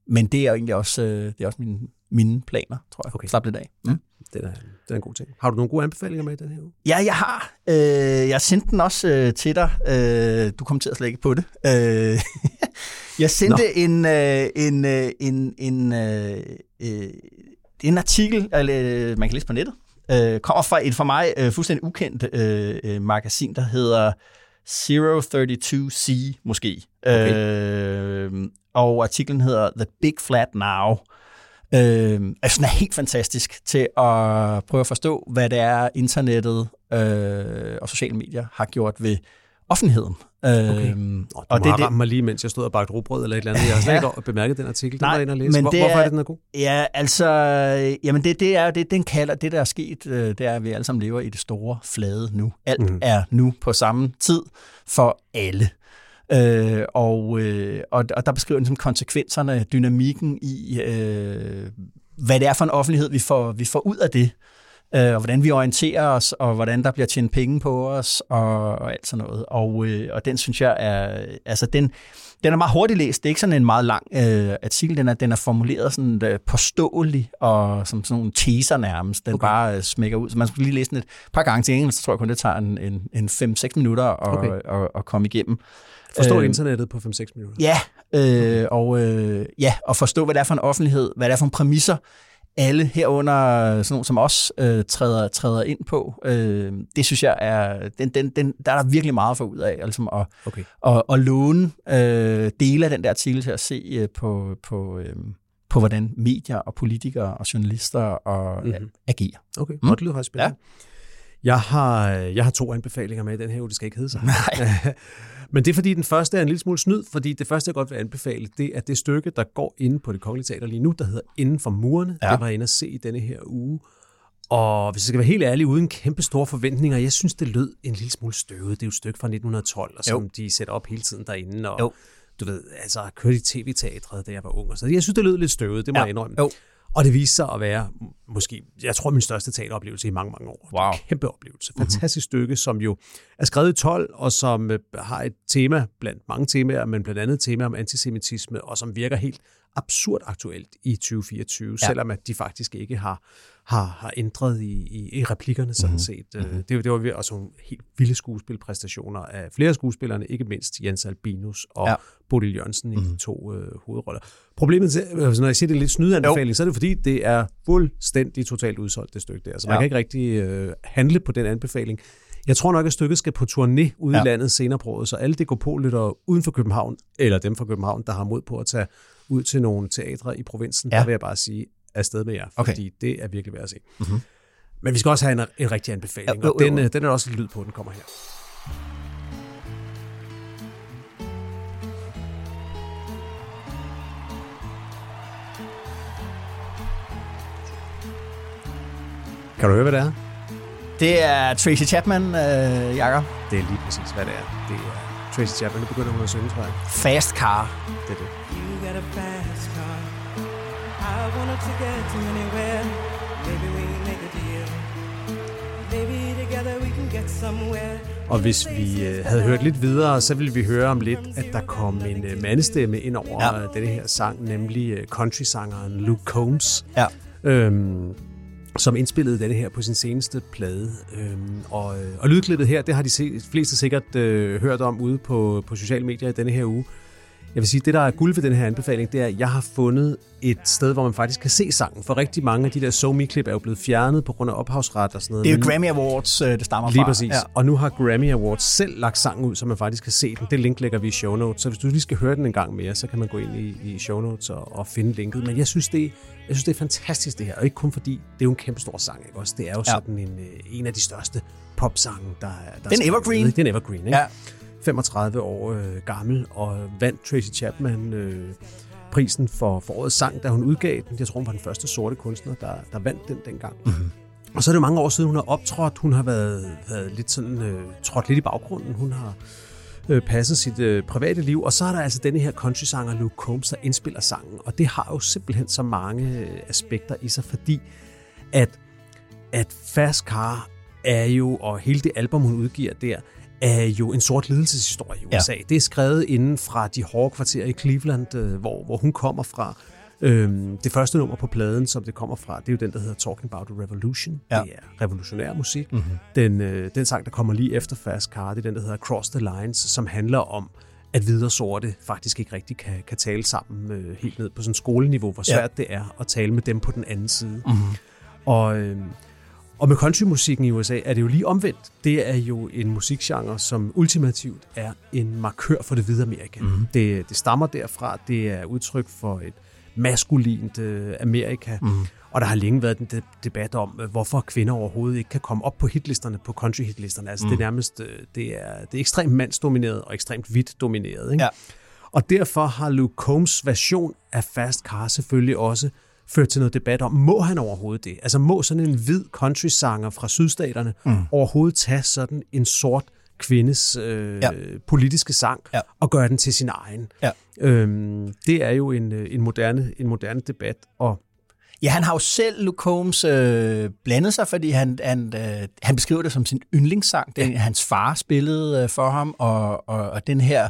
men det er jo egentlig også, øh, det er også mine, mine planer, tror jeg. Okay. Slap lidt af. Mm. Det er, det er en god ting. Har du nogle gode anbefalinger med i den her uge? Ja, jeg har. Øh, jeg sendte den også øh, til dig. Øh, du kom til at slække på det. Øh, jeg sendte en, øh, en, øh, en, en, øh, øh, en artikel, eller, øh, man kan læse på nettet. Øh, kommer fra et for mig øh, fuldstændig ukendt øh, øh, magasin, der hedder 032C måske. Okay. Øh, og artiklen hedder The Big Flat Now. Øh, altså, den er helt fantastisk til at prøve at forstå, hvad det er, internettet øh, og sociale medier har gjort ved offentligheden. Okay. Øhm, Nå, og det, det mig lige, mens jeg stod og bagte rugbrød eller et eller andet. Jeg har slet ikke bemærket den artikel. Den Nej, var inde og læse. men Hvor, det hvorfor er er- det, den er god? Ja, altså, jamen det, det er det, den kalder, det der er sket, øh, det er, at vi alle sammen lever i det store flade nu. Alt mm. er nu på samme tid for alle. Øh, og, øh, og, og der beskriver den ligesom konsekvenserne, dynamikken i, øh, hvad det er for en offentlighed, vi får, vi får ud af det, øh, og hvordan vi orienterer os, og hvordan der bliver tjent penge på os, og, og alt sådan noget. Og, øh, og den synes jeg er, altså den, den er meget hurtigt læst. Det er ikke sådan en meget lang øh, artikel. Den er, den er formuleret sådan øh, påståelig og som sådan nogle teaser nærmest. Den okay. Okay. bare øh, smækker ud. Så man skulle lige læse den et par gange til engelsk, så tror jeg kun, det tager en, en, en 5-6 minutter at, Okay. okay. at, at komme igennem. Forstå Øh, internettet på 5-6 minutter. Ja, øh, og, øh, ja, og forstå, hvad det er for en offentlighed, hvad det er for en præmisser, alle herunder sådan nogle som os øh, træder, træder ind på. Øh, det synes jeg er, den, den, den, der er der virkelig meget få ud af, altså at, Okay. at, at låne øh, dele af den der artikel til at se øh, på, på, øh, på, hvordan medier og politikere og journalister og, Mhm. mm-hmm. agerer. Okay, Mm. det lyder faktisk spændende. Ja. Jeg, har, jeg har to anbefalinger med i den her det skal ikke hedde sig. Nej. Men det er fordi, den første er en lille smule snyd, fordi det første, jeg godt vil anbefale, det er det stykke, der går inde på det kongelige teater lige nu, der hedder Inden for murene. Ja. Det var jeg inde at se i denne her uge. Og hvis jeg skal være helt ærlig, uden kæmpe store forventninger, jeg synes, det lød en lille smule støvet. Det er jo et stykke fra 1912, og som Jo. de sætter op hele tiden derinde. Og Jo. du ved, altså kørte i tv-teatret, da jeg var ung. Og så jeg synes, det lød lidt støvet, det må Ja. jeg indrømme. Jo. Og det viste sig at være, måske, jeg tror, min største teateroplevelse i mange, mange år. Wow. Kæmpe oplevelse. Fantastisk stykke, som jo er skrevet i 12, og som øh, har et tema, blandt mange temaer, men blandt andet et tema om antisemitisme, og som virker helt absurd aktuelt i 2024, Ja. selvom at de faktisk ikke har, har, har ændret i, i, i replikkerne sådan Mhm. set. Mm-hmm. Det, det var også nogle helt vilde skuespilpræstationer af flere skuespillerne, ikke mindst Jens Albinus og Ja. Bodil Jørgensen i de to øh, hovedroller. Problemet, altså, når jeg siger, det er lidt snydeanbefaling, så er det fordi, det er fuldstændig totalt udsolgt, det stykke der. Så man Ja. kan ikke rigtig øh, handle på den anbefaling. Jeg tror nok, at stykket skal på turné ude Ja. i landet senere på året, så alle DKP-lyttere uden for København, eller dem fra København, der har mod på at tage ud til nogle teatre i provinsen, Ja. der vil jeg bare sige, afsted med jer, Okay. fordi det er virkelig værd at se. Mhm. Men vi skal også have en, en rigtig anbefaling, Ja, og den, jo, jo. øh, den er også lidt lyd på, den kommer her. Kan du høre, hvad det er? Det er Tracy Chapman, øh, Jakob. Det er lige præcis, hvad det er. Det er Tracy Chapman, nu begynder hun at synge, tror jeg. Fast Car. Det er det. You got a fast car. I wanted to get to anywhere. Maybe we make a deal. Maybe together we can get somewhere. Og hvis vi øh, havde hørt lidt videre, så ville vi høre om lidt, at der kom en øh, mandestemme ind over Ja. ja. denne her sang, nemlig øh, country-sangeren Luke Combs, Ja. øhm, som indspillede denne her på sin seneste plade. Øhm, og, øh, og lydklippet her, det har de se, fleste sikkert øh, hørt om ude på, på sociale medier i denne her uge. Jeg vil sige, det der er guld ved den her anbefaling, det er, at jeg har fundet et sted, hvor man faktisk kan se sangen. For rigtig mange af de der SoMe-klip er jo blevet fjernet på grund af ophavsret og sådan noget. Det er jo Grammy Awards, øh, det stammer Lige fra. præcis. Ja. Og nu har Grammy Awards selv lagt sangen ud, så man faktisk kan se den. Det link lægger vi i show notes. Så hvis du lige skal høre den en gang mere, så kan man gå ind i, i show notes og, og finde linket. Men jeg synes, det, jeg synes, det er fantastisk det her. Og ikke kun fordi, det er jo en kæmpe stor sang. Ikke? Også, det er jo Ja. sådan en, øh, en af de største popsange, der, er- der Den er evergreen. Det er en evergreen, ikke? Ja. 35 år øh, gammel, og vandt Tracy Chapman øh, prisen for, for årets sang, da hun udgav den. Jeg tror, hun var den første sorte kunstner, der, der vandt den dengang. Mm-hmm. Og så er det mange år siden, hun har optrådt. Hun har været, været lidt sådan, øh, trådt lidt i baggrunden. Hun har øh, passet sit øh, private liv. Og så er der altså denne her country-sanger Luke Combs, der indspiller sangen. Og det har jo simpelthen så mange øh, aspekter i sig, fordi at, at Fast Car er jo, og hele det album, hun udgiver der, er jo en sort lidelseshistorie i. USA. Ja. Det er skrevet inden fra de hårde kvarterer i Cleveland, øh, hvor, hvor hun kommer fra. Øhm, det første nummer på pladen, som det kommer fra, det er jo den, der hedder Talking About a Revolution. Ja. Det er revolutionær musik. Mhm. Mm-hmm. Den, øh, den sang, der kommer lige efter Fast Car, det er den, der hedder Cross the Lines, som handler om, at hvide og sorte faktisk ikke rigtig kan, kan tale sammen øh, helt ned på sådan skoleniveau, hvor svært ja. det er at tale med dem på den anden side. Mhm. Og, øh, og med countrymusikken i USA er det jo lige omvendt. Det er jo en musikgenre, som ultimativt er en markør for det hvide Amerika. Mhm. Mm. Det, det stammer derfra. Det er udtryk for et maskulint øh, Amerika. Mhm. Og der har længe været en de- debat om, øh, hvorfor kvinder overhovedet ikke kan komme op på hitlisterne, på country-hitlisterne. Altså mm. det er nærmest, øh, det er, det er ekstremt mandsdomineret og ekstremt hvidt domineret. Ikke? Ja. Og derfor har Luke Combs version af Fast Car selvfølgelig også ført til noget debat om, må han overhovedet det? Altså må sådan en hvid country-sanger fra sydstaterne mm. overhovedet tage sådan en sort kvindes øh, Ja. politiske sang Ja. og gøre den til sin egen? Ja. Øhm, det er jo en, øh, en, moderne, en moderne debat, og Ja, han har jo selv, Luke Combs, øh, blandet sig, fordi han, han, øh, han beskriver det som sin yndlingssang. Den, ja. Hans far spillede øh, for ham, og, og, og den her,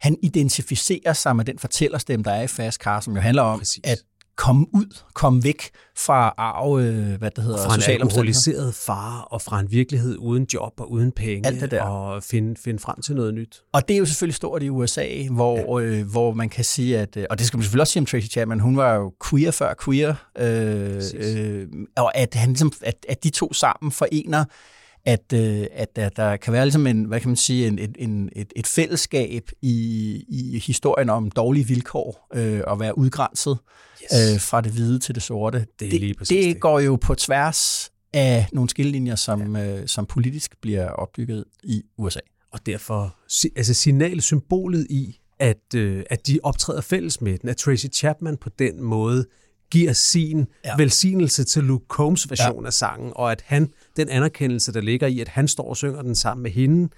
han identificerer sig med den fortællerstemme, der er i Fast Car, som jo handler om Præcis. at komme ud, komme væk fra arv, øh, hvad det hedder, fra en alkoholiseret far, og fra en virkelighed uden job og uden penge, Alt det der. og finde, finde frem til noget nyt. Og det er jo selvfølgelig stort i USA, hvor, ja. øh, hvor man kan sige, at, øh, og det skal man selvfølgelig også sige om Tracy Chapman, hun var jo queer før queer, øh, Præcis. øh, og at, han ligesom, at, at de to sammen forener, at, øh, at der, der kan være ligesom en, hvad kan man sige, en, et, en, et, et fællesskab i, i historien om dårlige vilkår, øh, og være udgrænset Yes. øh, fra det hvide til det sorte. Det er det, lige præcis det, det. går jo på tværs af nogle skillelinjer, som, ja. øh, som politisk bliver opbygget i USA. Og derfor, altså signalsymbolet i, at, øh, at de optræder fælles med den, at Tracy Chapman på den måde giver sin Ja. ja. velsignelse til Luke Combs version ja. af sangen, og at han, den anerkendelse, der ligger i, at han står og synger den sammen med hende,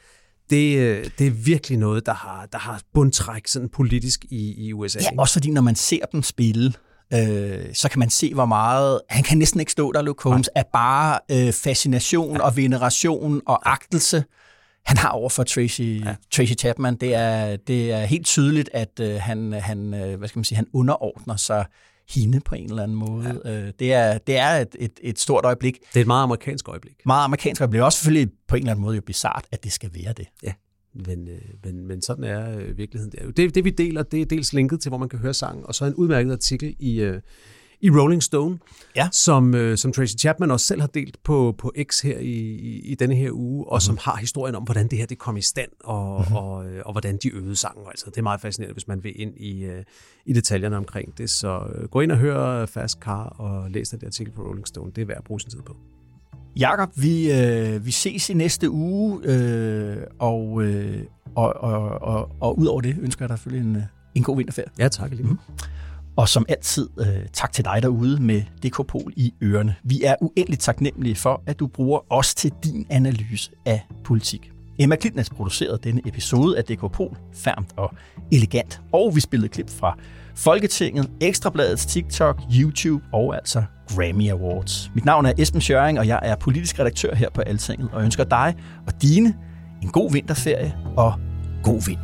det, øh, det er virkelig noget, der har, der har bundtræk sådan politisk i, i USA. Ja, også fordi når man ser dem spille, øh, så kan man se, hvor meget... Han kan næsten ikke stå der, Luke Holmes, af bare øh, fascination og veneration og agtelse, han har over for Tracy, ja. Tracy Chapman. Det er, det er helt tydeligt, at øh, han, han, øh, hvad skal man sige, han underordner sig hende på en eller anden måde. Ja. Øh, det er, det er et, et, et stort øjeblik. Det er et meget amerikansk øjeblik. Meget amerikansk øjeblik. Også selvfølgelig på en eller anden måde jo bizart, at det skal være det. Ja, men, øh, men, men sådan er øh, virkeligheden. Det, det vi deler, det er dels linket til, hvor man kan høre sangen, og så en udmærket artikel i, øh, i Rolling Stone, ja. som, øh, som Tracy Chapman også selv har delt på, på X her i, i, i denne her uge, og mm-hmm. som har historien om, hvordan det her det kom i stand, og, mm-hmm. og, og, og hvordan de øvede sangen. Altså, det er meget fascinerende, hvis man vil ind i, øh, i detaljerne omkring det. Så øh, gå ind og hør Fast Car og læs den artikel på Rolling Stone. Det er værd at bruge sin tid på. Jakob, vi, øh, vi ses i næste uge, øh, og, øh, og, og, og, og ud over det ønsker jeg dig selvfølgelig en, en god vinterferie. Ja, tak lige. Mm. Og som altid, øh, tak til dig derude med DKPol i ørerne. Vi er uendeligt taknemmelige for, at du bruger os til din analyse af politik. Emma Klitnes producerede denne episode af DKPol færmt og elegant, og vi spillede klip fra Folketinget, Ekstrabladets TikTok, YouTube og altså Grammy Awards. Mit navn er Esben Schøring, og jeg er politisk redaktør her på Altinget, og ønsker dig og dine en god vinterferie og god vind.